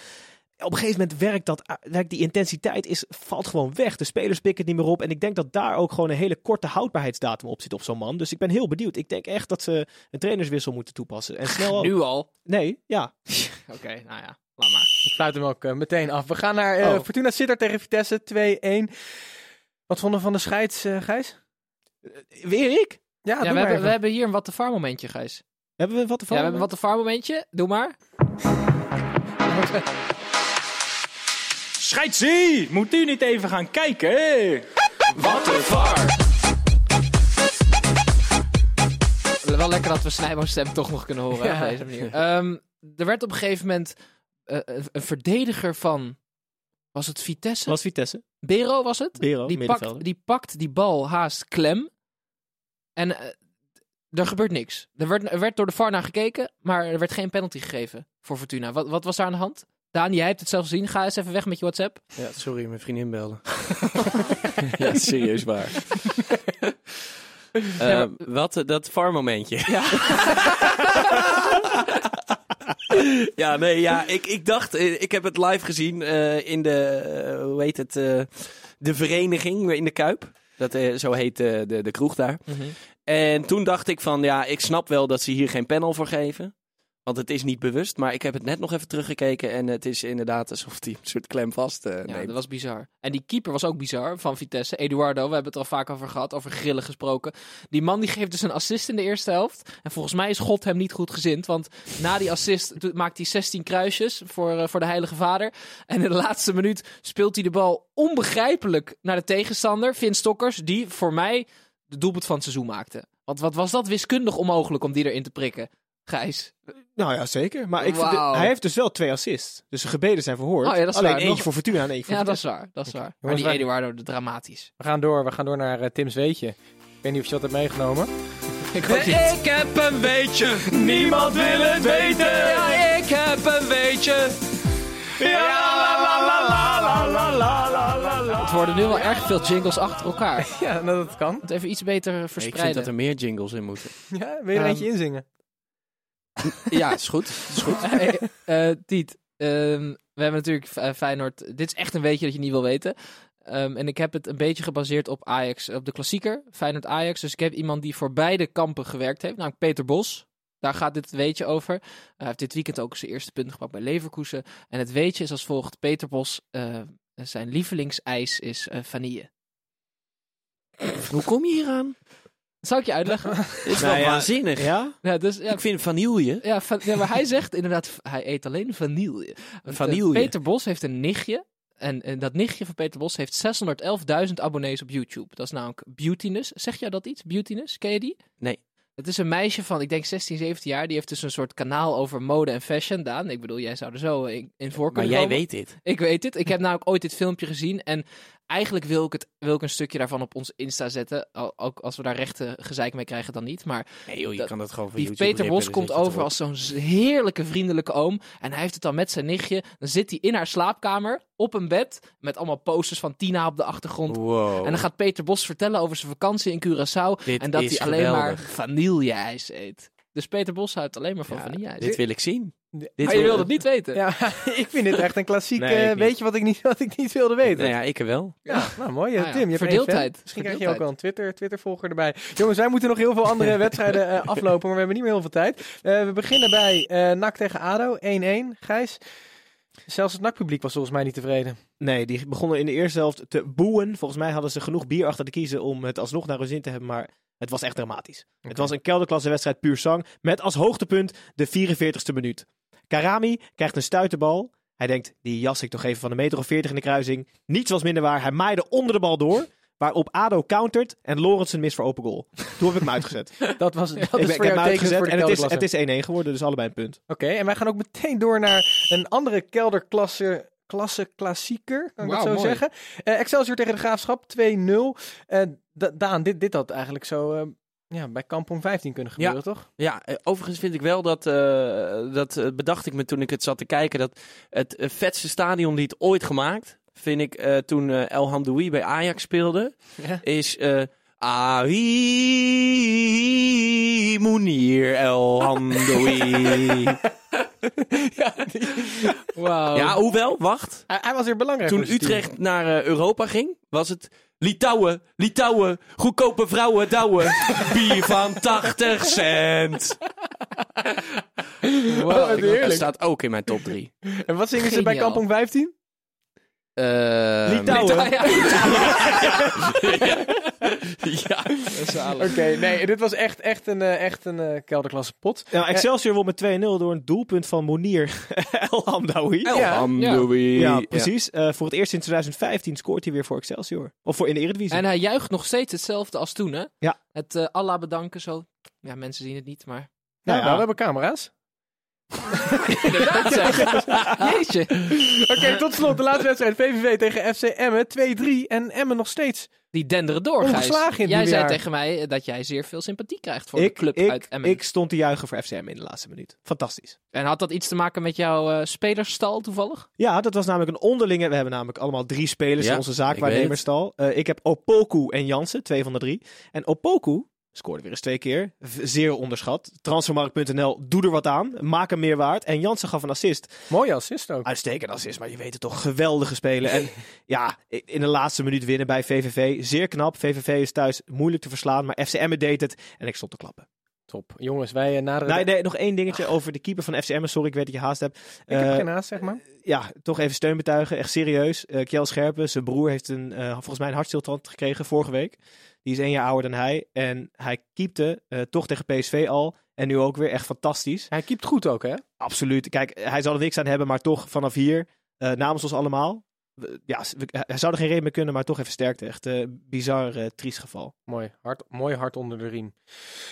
Op een gegeven moment werkt, dat, eh, werkt die intensiteit is, valt gewoon weg. De spelers pikken het niet meer op. En ik denk dat daar ook gewoon een hele korte houdbaarheidsdatum op zit op zo'n man. Dus ik ben heel benieuwd. Ik denk echt dat ze een trainerswissel moeten toepassen. En snel ook. Nu al? Nee, ja. Oké, nou ja, laat maar. Ik sluit hem ook eh, meteen af. We gaan naar eh, Oh. Fortuna Sittard tegen Vitesse 2-1. Wat vonden we van de scheids, eh, Gijs? Weer ik? Ja, Ja, doe we, maar hebben, even. we hebben hier een wat te vaar momentje, Gijs. Hebben we wat te Ja, we hebben een wat te vaar momentje. Doe maar. Scheidsie! Moet u niet even gaan kijken? Wat een var! Wel lekker dat we Snijbo's stem toch nog kunnen horen Ja. op deze manier. Ehm, er werd op een gegeven moment eh, een, een verdediger van... Was het Vitesse? Was Vitesse? Bero was het? Bero, die, middenvelder. pakt, die pakt die bal haast klem. En eh, er gebeurt niks. Er werd, er werd door de VAR naar gekeken, maar er werd geen penalty gegeven voor Fortuna. Wat, wat was daar aan de hand? Daan, jij hebt het zelf gezien. Ga eens even weg met je WhatsApp. Ja, sorry, mijn vriendin belde. ja, serieus waar. Eh, wat, eh, dat VAR-momentje. Ja. ja, nee, ja, ik, ik dacht, eh, ik heb het live gezien eh, in de, eh, hoe heet het, eh, de vereniging in de Kuip. Dat, eh, zo heet eh, de, de kroeg daar. En toen dacht ik van, ja, ik snap wel dat ze hier geen panel voor geven. Want het is niet bewust, maar ik heb het net nog even teruggekeken en het is inderdaad alsof hij een soort klem vast eh, Ja, dat was bizar. En die keeper was ook bizar van Vitesse. Eduardo, we hebben het er al vaak over gehad, over grillen gesproken. Die man die geeft dus een assist in de eerste helft. En volgens mij is God hem niet goed gezind. Want na die assist maakt hij 16 kruisjes voor, eh, voor de Heilige Vader. En in de laatste minuut speelt hij de bal onbegrijpelijk naar de tegenstander, Vin Stokkers, die voor mij de doelpunt van het seizoen maakte. Want wat was dat wiskundig onmogelijk om die erin te prikken? Gijs. Nou ja, zeker. Maar ik vind hij heeft dus wel twee assists. Dus zijn gebeden zijn verhoord. Oh ja, dat is Alleen waar. eentje Nog- voor Fortuna en eentje voor Ja, dat is waar. Dat is waar. Maar Jongens, die wij- Eduardo, de dramatisch. We gaan door, we gaan door naar eh, Tim Zweetje. Ik weet niet of je dat hebt meegenomen. Ik. Ik heb een beetje, niemand wil het weten. Ja, ik heb een beetje. Het worden nu wel erg veel jingles achter elkaar. Ja, nou, dat kan. Het even iets beter Ik vind verspreiden. dat er meer jingles in moeten. Ja, wil je er Ehm, eentje inzingen? Ja, is goed. Is goed. Hey, eh, Tiet, ehm, we hebben natuurlijk eh, Feyenoord. Dit is echt een beetje dat je niet wil weten. Ehm, en ik heb het een beetje gebaseerd op Ajax, op de klassieker, Feyenoord Ajax. Dus ik heb iemand die voor beide kampen gewerkt heeft, namelijk Peter Bos. Daar gaat dit weetje over. Hij heeft dit weekend ook zijn eerste punt gepakt bij Leverkusen. En het weetje is als volgt. Peter Bos, eh, zijn lievelingsijs is eh, vanille. Hoe kom je hier aan? Zal ik je uitleggen? Dit is Nou wel ja, waanzinnig. Ja? ja, dus, ja, Ik vind vanille. Ja, van, ja, maar hij zegt inderdaad, hij eet alleen vanille. Want, eh, Vanille. Peter Bos heeft een nichtje. En, en dat nichtje van Peter Bos heeft 611.000 abonnees op YouTube. Dat is namelijk Beautiness. Zeg jij dat iets? Beautiness? Ken je die? Nee. Het is een meisje van, ik denk 16, 17 jaar. Die heeft dus een soort kanaal over mode en fashion. Daan, ik bedoel, jij zou er zo in, in voor Maar kunnen jij komen. weet dit. Ik weet het. Ik heb namelijk ooit dit filmpje gezien. En eigenlijk wil ik, het, wil ik een stukje daarvan op ons Insta zetten. Al- Ook als we daar rechte gezeik mee krijgen, dan niet. Maar Nee joh, je Dat- kan dat gewoon van die YouTube Peter Bos dan komt over als zo'n heerlijke, vriendelijke oom. En hij heeft het dan met zijn nichtje. Dan zit hij in haar slaapkamer op een bed. Met allemaal posters van Tina op de achtergrond. Wow. En dan gaat Peter Bos vertellen over zijn vakantie in Curaçao. Dit en dat hij alleen maar vanilleijs eet. Dus Peter Bos houdt alleen maar van Ja, vanilleijs. Dit wil ik zien. Dit maar je wil- wilde het niet weten. Ja, ik vind dit echt een klassiek Nee, niet. beetje wat ik niet, wat ik niet wilde weten. Nou ja, ik er wel. Ja, nou mooi. eh, Nou ja, Tim, je hebt er verdeeldheid. Misschien krijg je ook wel een Twitter, Twitter-volger erbij. Jongens, wij moeten nog heel veel andere wedstrijden eh, aflopen, maar we hebben niet meer heel veel tijd. Eh, we beginnen bij eh NAC tegen ADO, 1-1. Gijs, zelfs het NAC-publiek was volgens mij niet tevreden. Nee, die begonnen in de eerste helft te boeien. Volgens mij hadden ze genoeg bier achter de kiezen om het alsnog naar hun zin te hebben. Maar het was echt dramatisch. Het was een kelderklasse wedstrijd puur zang. Met als hoogtepunt de 44ste minuut. Karami krijgt een stuiterbal. Hij denkt, die jas ik toch even van een meter of 40 in de kruising. Niets was minder waar. Hij maaide onder de bal door. Waarop Ado countert en Lorentzen mis voor open goal. Toen heb ik hem uitgezet. Dat was dat ik is ik voor heb jou hem uitgezet de en het is, het is 1-1 geworden. Dus allebei een punt. Oké, en wij gaan ook meteen door naar een andere kelderklasse. Klasse klassieker, kan ik dat zo mooi. zeggen. Eh, Excelsior tegen de Graafschap 2-0. Eh, Da- Daan, dit, dit had eigenlijk zo eh, ja, bij Kampong 15 kunnen gebeuren, toch? Ja, eh, overigens vind ik wel dat, eh, dat bedacht ik me toen ik het zat te kijken, dat het vetste stadionlied ooit gemaakt, vind ik toen El Hamdoui bij Ajax speelde, Ja. is Ahi Mounir El Hamdoui. Wauw. ja, hoewel, wacht. Hij, hij was weer belangrijk. Toen. Utrecht naar Europa ging, was het Litouwen, Litouwen, goedkope vrouwen douwen, bier van 80 cent. Wow, Dat heerlijk. staat ook in mijn top 3. En wat zingen ze bij Geniaal. Kampong 15? Uh, Litouwen. ja. Oké, nee, dit was echt, echt een, eh, echt een eh, kelderklasse pot. Ja, Excelsior won met 2-0 door een doelpunt van Monier El Hamdawi. El Ja. Hamdoui. Ja, precies. Eh, voor het eerst in 2015 scoort hij weer voor Excelsior. Of voor in de Eredivisie. En hij juicht nog steeds hetzelfde als toen, hè? Ja. Het eh, Allah bedanken zo. Ja, mensen zien het niet, maar... Nou, ja. nou, we hebben camera's. Inderdaad zeg. Jeetje. Oké, tot slot de laatste wedstrijd. VVV tegen FC Emmen. 2-3 en Emmen nog steeds. Die denderen door, Gijs. Ongeslagen in het Jij zei jaar. tegen mij dat jij zeer veel sympathie krijgt voor de club ik, uit Emmen. ik stond te juichen voor FCM in de laatste minuut. Fantastisch. En had dat iets te maken met jouw eh, spelersstal toevallig? Ja, dat was namelijk een onderlinge. We hebben namelijk allemaal drie spelers Ja, in onze ik weet zaakwaarnemerstal. Eh ik heb Opoku en Jansen, twee van de drie. En Opoku scoorde weer eens twee keer. Zeer onderschat. Transfermarkt.nl, doe er wat aan. Maak hem meer waard. En Jansen gaf een assist. Mooie assist ook. Uitstekend assist, maar je weet het toch. Geweldige spelen. En ja, in de laatste minuut winnen bij VVV. Zeer knap. VVV is thuis moeilijk te verslaan. Maar FCM deed het. En ik stond te klappen. Top. Jongens, wij eh, naderen... Nee, nee, nog één dingetje over de keeper van FCM. Sorry, ik weet dat je haast hebt. Ik heb Eh, geen haast, zeg maar. ja, toch even steun betuigen. Echt serieus. Eh Kjell Scherpen, zijn broer, heeft een, eh, volgens mij een hartstilstand gekregen vorige week. Die is één jaar ouder dan hij. En hij keepte eh, toch tegen PSV al. En nu ook weer echt fantastisch. Hij keept goed ook, hè? Absoluut. Kijk, hij zal er niks aan hebben, maar toch vanaf hier, eh, namens ons allemaal. We- Ja, we- hij zou er geen reden mee kunnen, maar toch even sterkte. Echt eh bizar, eh, triest geval. Mooi. Hard, mooi hard onder de riem.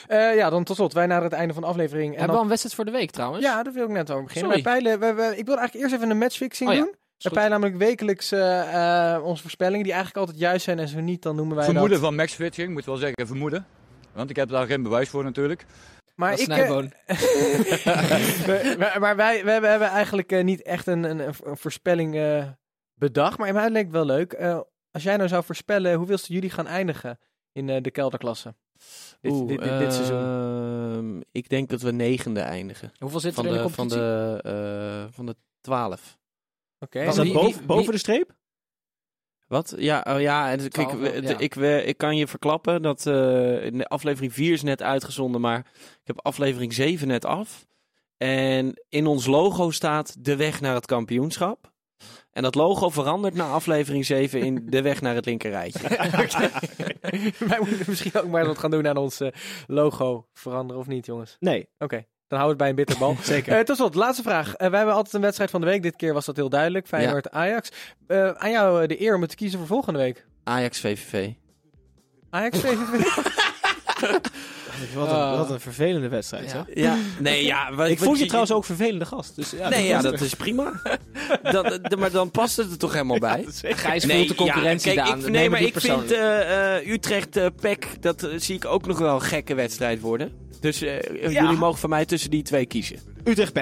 Eh, ja, dan tot slot. Wij naar het einde van de aflevering. En Hebben we dan... al een wedstrijd voor de week trouwens? Ja, daar wil ik net over beginnen. Wij peilen, we, we- ik wil eigenlijk eerst even een matchfixing Oh ja, doen. We peilen namelijk wekelijks eh, eh, onze voorspellingen, die eigenlijk altijd juist zijn. En zo niet, dan noemen wij Vermoeden dat... van matchfitching, moet wel zeggen vermoeden. Want ik heb daar geen bewijs voor natuurlijk. Maar ik, eh, we- maar, maar wij, we hebben, hebben eigenlijk eh, niet echt een, een, een voorspelling eh, bedacht. Maar mij lijkt het wel leuk. Eh, als jij nou zou voorspellen, hoeveelste jullie gaan eindigen in eh, de kelderklasse? Dit, Oeh, dit, dit, dit seizoen. ehm, ik denk dat we negende eindigen. Hoeveel zit Van er in de de, van, competitie? de, eh, van de twaalf. Oké. Is Wie- dat wie- boven, wie- boven de streep? Wat? Ja, oh ja, en ik, ik, Twaalf, ik, ja. ik, ik kan je verklappen dat eh, in de aflevering 4 is net uitgezonden, maar ik heb aflevering 7 net af. En in ons logo staat de weg naar het kampioenschap. En dat logo verandert na aflevering 7 in de weg naar het linkerrijtje. Wij moeten misschien ook maar wat gaan doen aan ons eh, logo veranderen, of niet, jongens? Nee. Oké, dan houden we het bij een bitterbal. Zeker. Eh tot slot, laatste vraag. Eh, wij hebben altijd een wedstrijd van de week. Dit keer was dat heel duidelijk. Feyenoord-Ajax. Eh, aan jou de eer om het te kiezen voor volgende week. Ajax VVV. Wat een, wat een vervelende wedstrijd. Ja. hè? Ja, nee, ja. wat- Ik vond je je- trouwens ook vervelende gast. Dus, ja, Nee, ja, dat is prima. dat, maar dan past het er toch helemaal bij? Gijs voelt de concurrentie ja, kijk, Daan. ik, Neem nee, maar ik vind eh, eh, Utrecht eh PEC, dat zie ik ook nog wel een gekke wedstrijd worden. Dus eh, jullie mogen van mij tussen die twee kiezen. Utrecht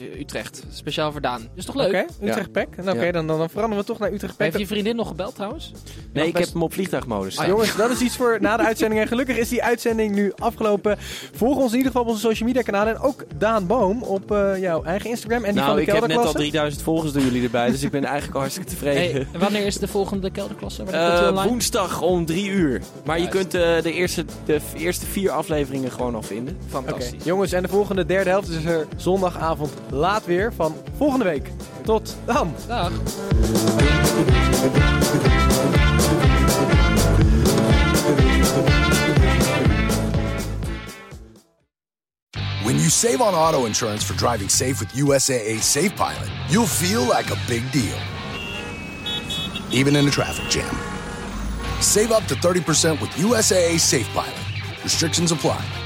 Utrecht. Speciaal voor Daan. Is toch leuk? Oké, Utrecht Pek. Nou, Oké, dan, dan, dan veranderen we toch naar Utrecht Pek. Heeft je vriendin nog gebeld trouwens? Nee, ik best- heb hem op vliegtuigmodus staan. Ah, jongens, dat is iets voor na de uitzending. En gelukkig is die uitzending nu afgelopen. Volg ons in ieder geval op onze social media kanalen. En ook Daan Boom op eh, jouw eigen Instagram. En die van nou, de ik heb net al kelderklasse. 3000 volgers door jullie erbij, dus ik ben eigenlijk al hartstikke tevreden. Hey, en wanneer is de volgende kelderklasse? Wanneer komt die Eh, woensdag om drie uur. Maar je kunt eh, de, eerste, de eerste vier afleveringen gewoon al vinden. Fantastisch. jongens, en de volgende derde helft is er zondagavond laat weer van volgende week. Tot dan! Dag. When you save on auto insurance for driving safe with USAA Safe Pilot, you'll feel like a big deal, even in a traffic jam. Save up to 30% with USAA Safe Pilot. Restrictions apply.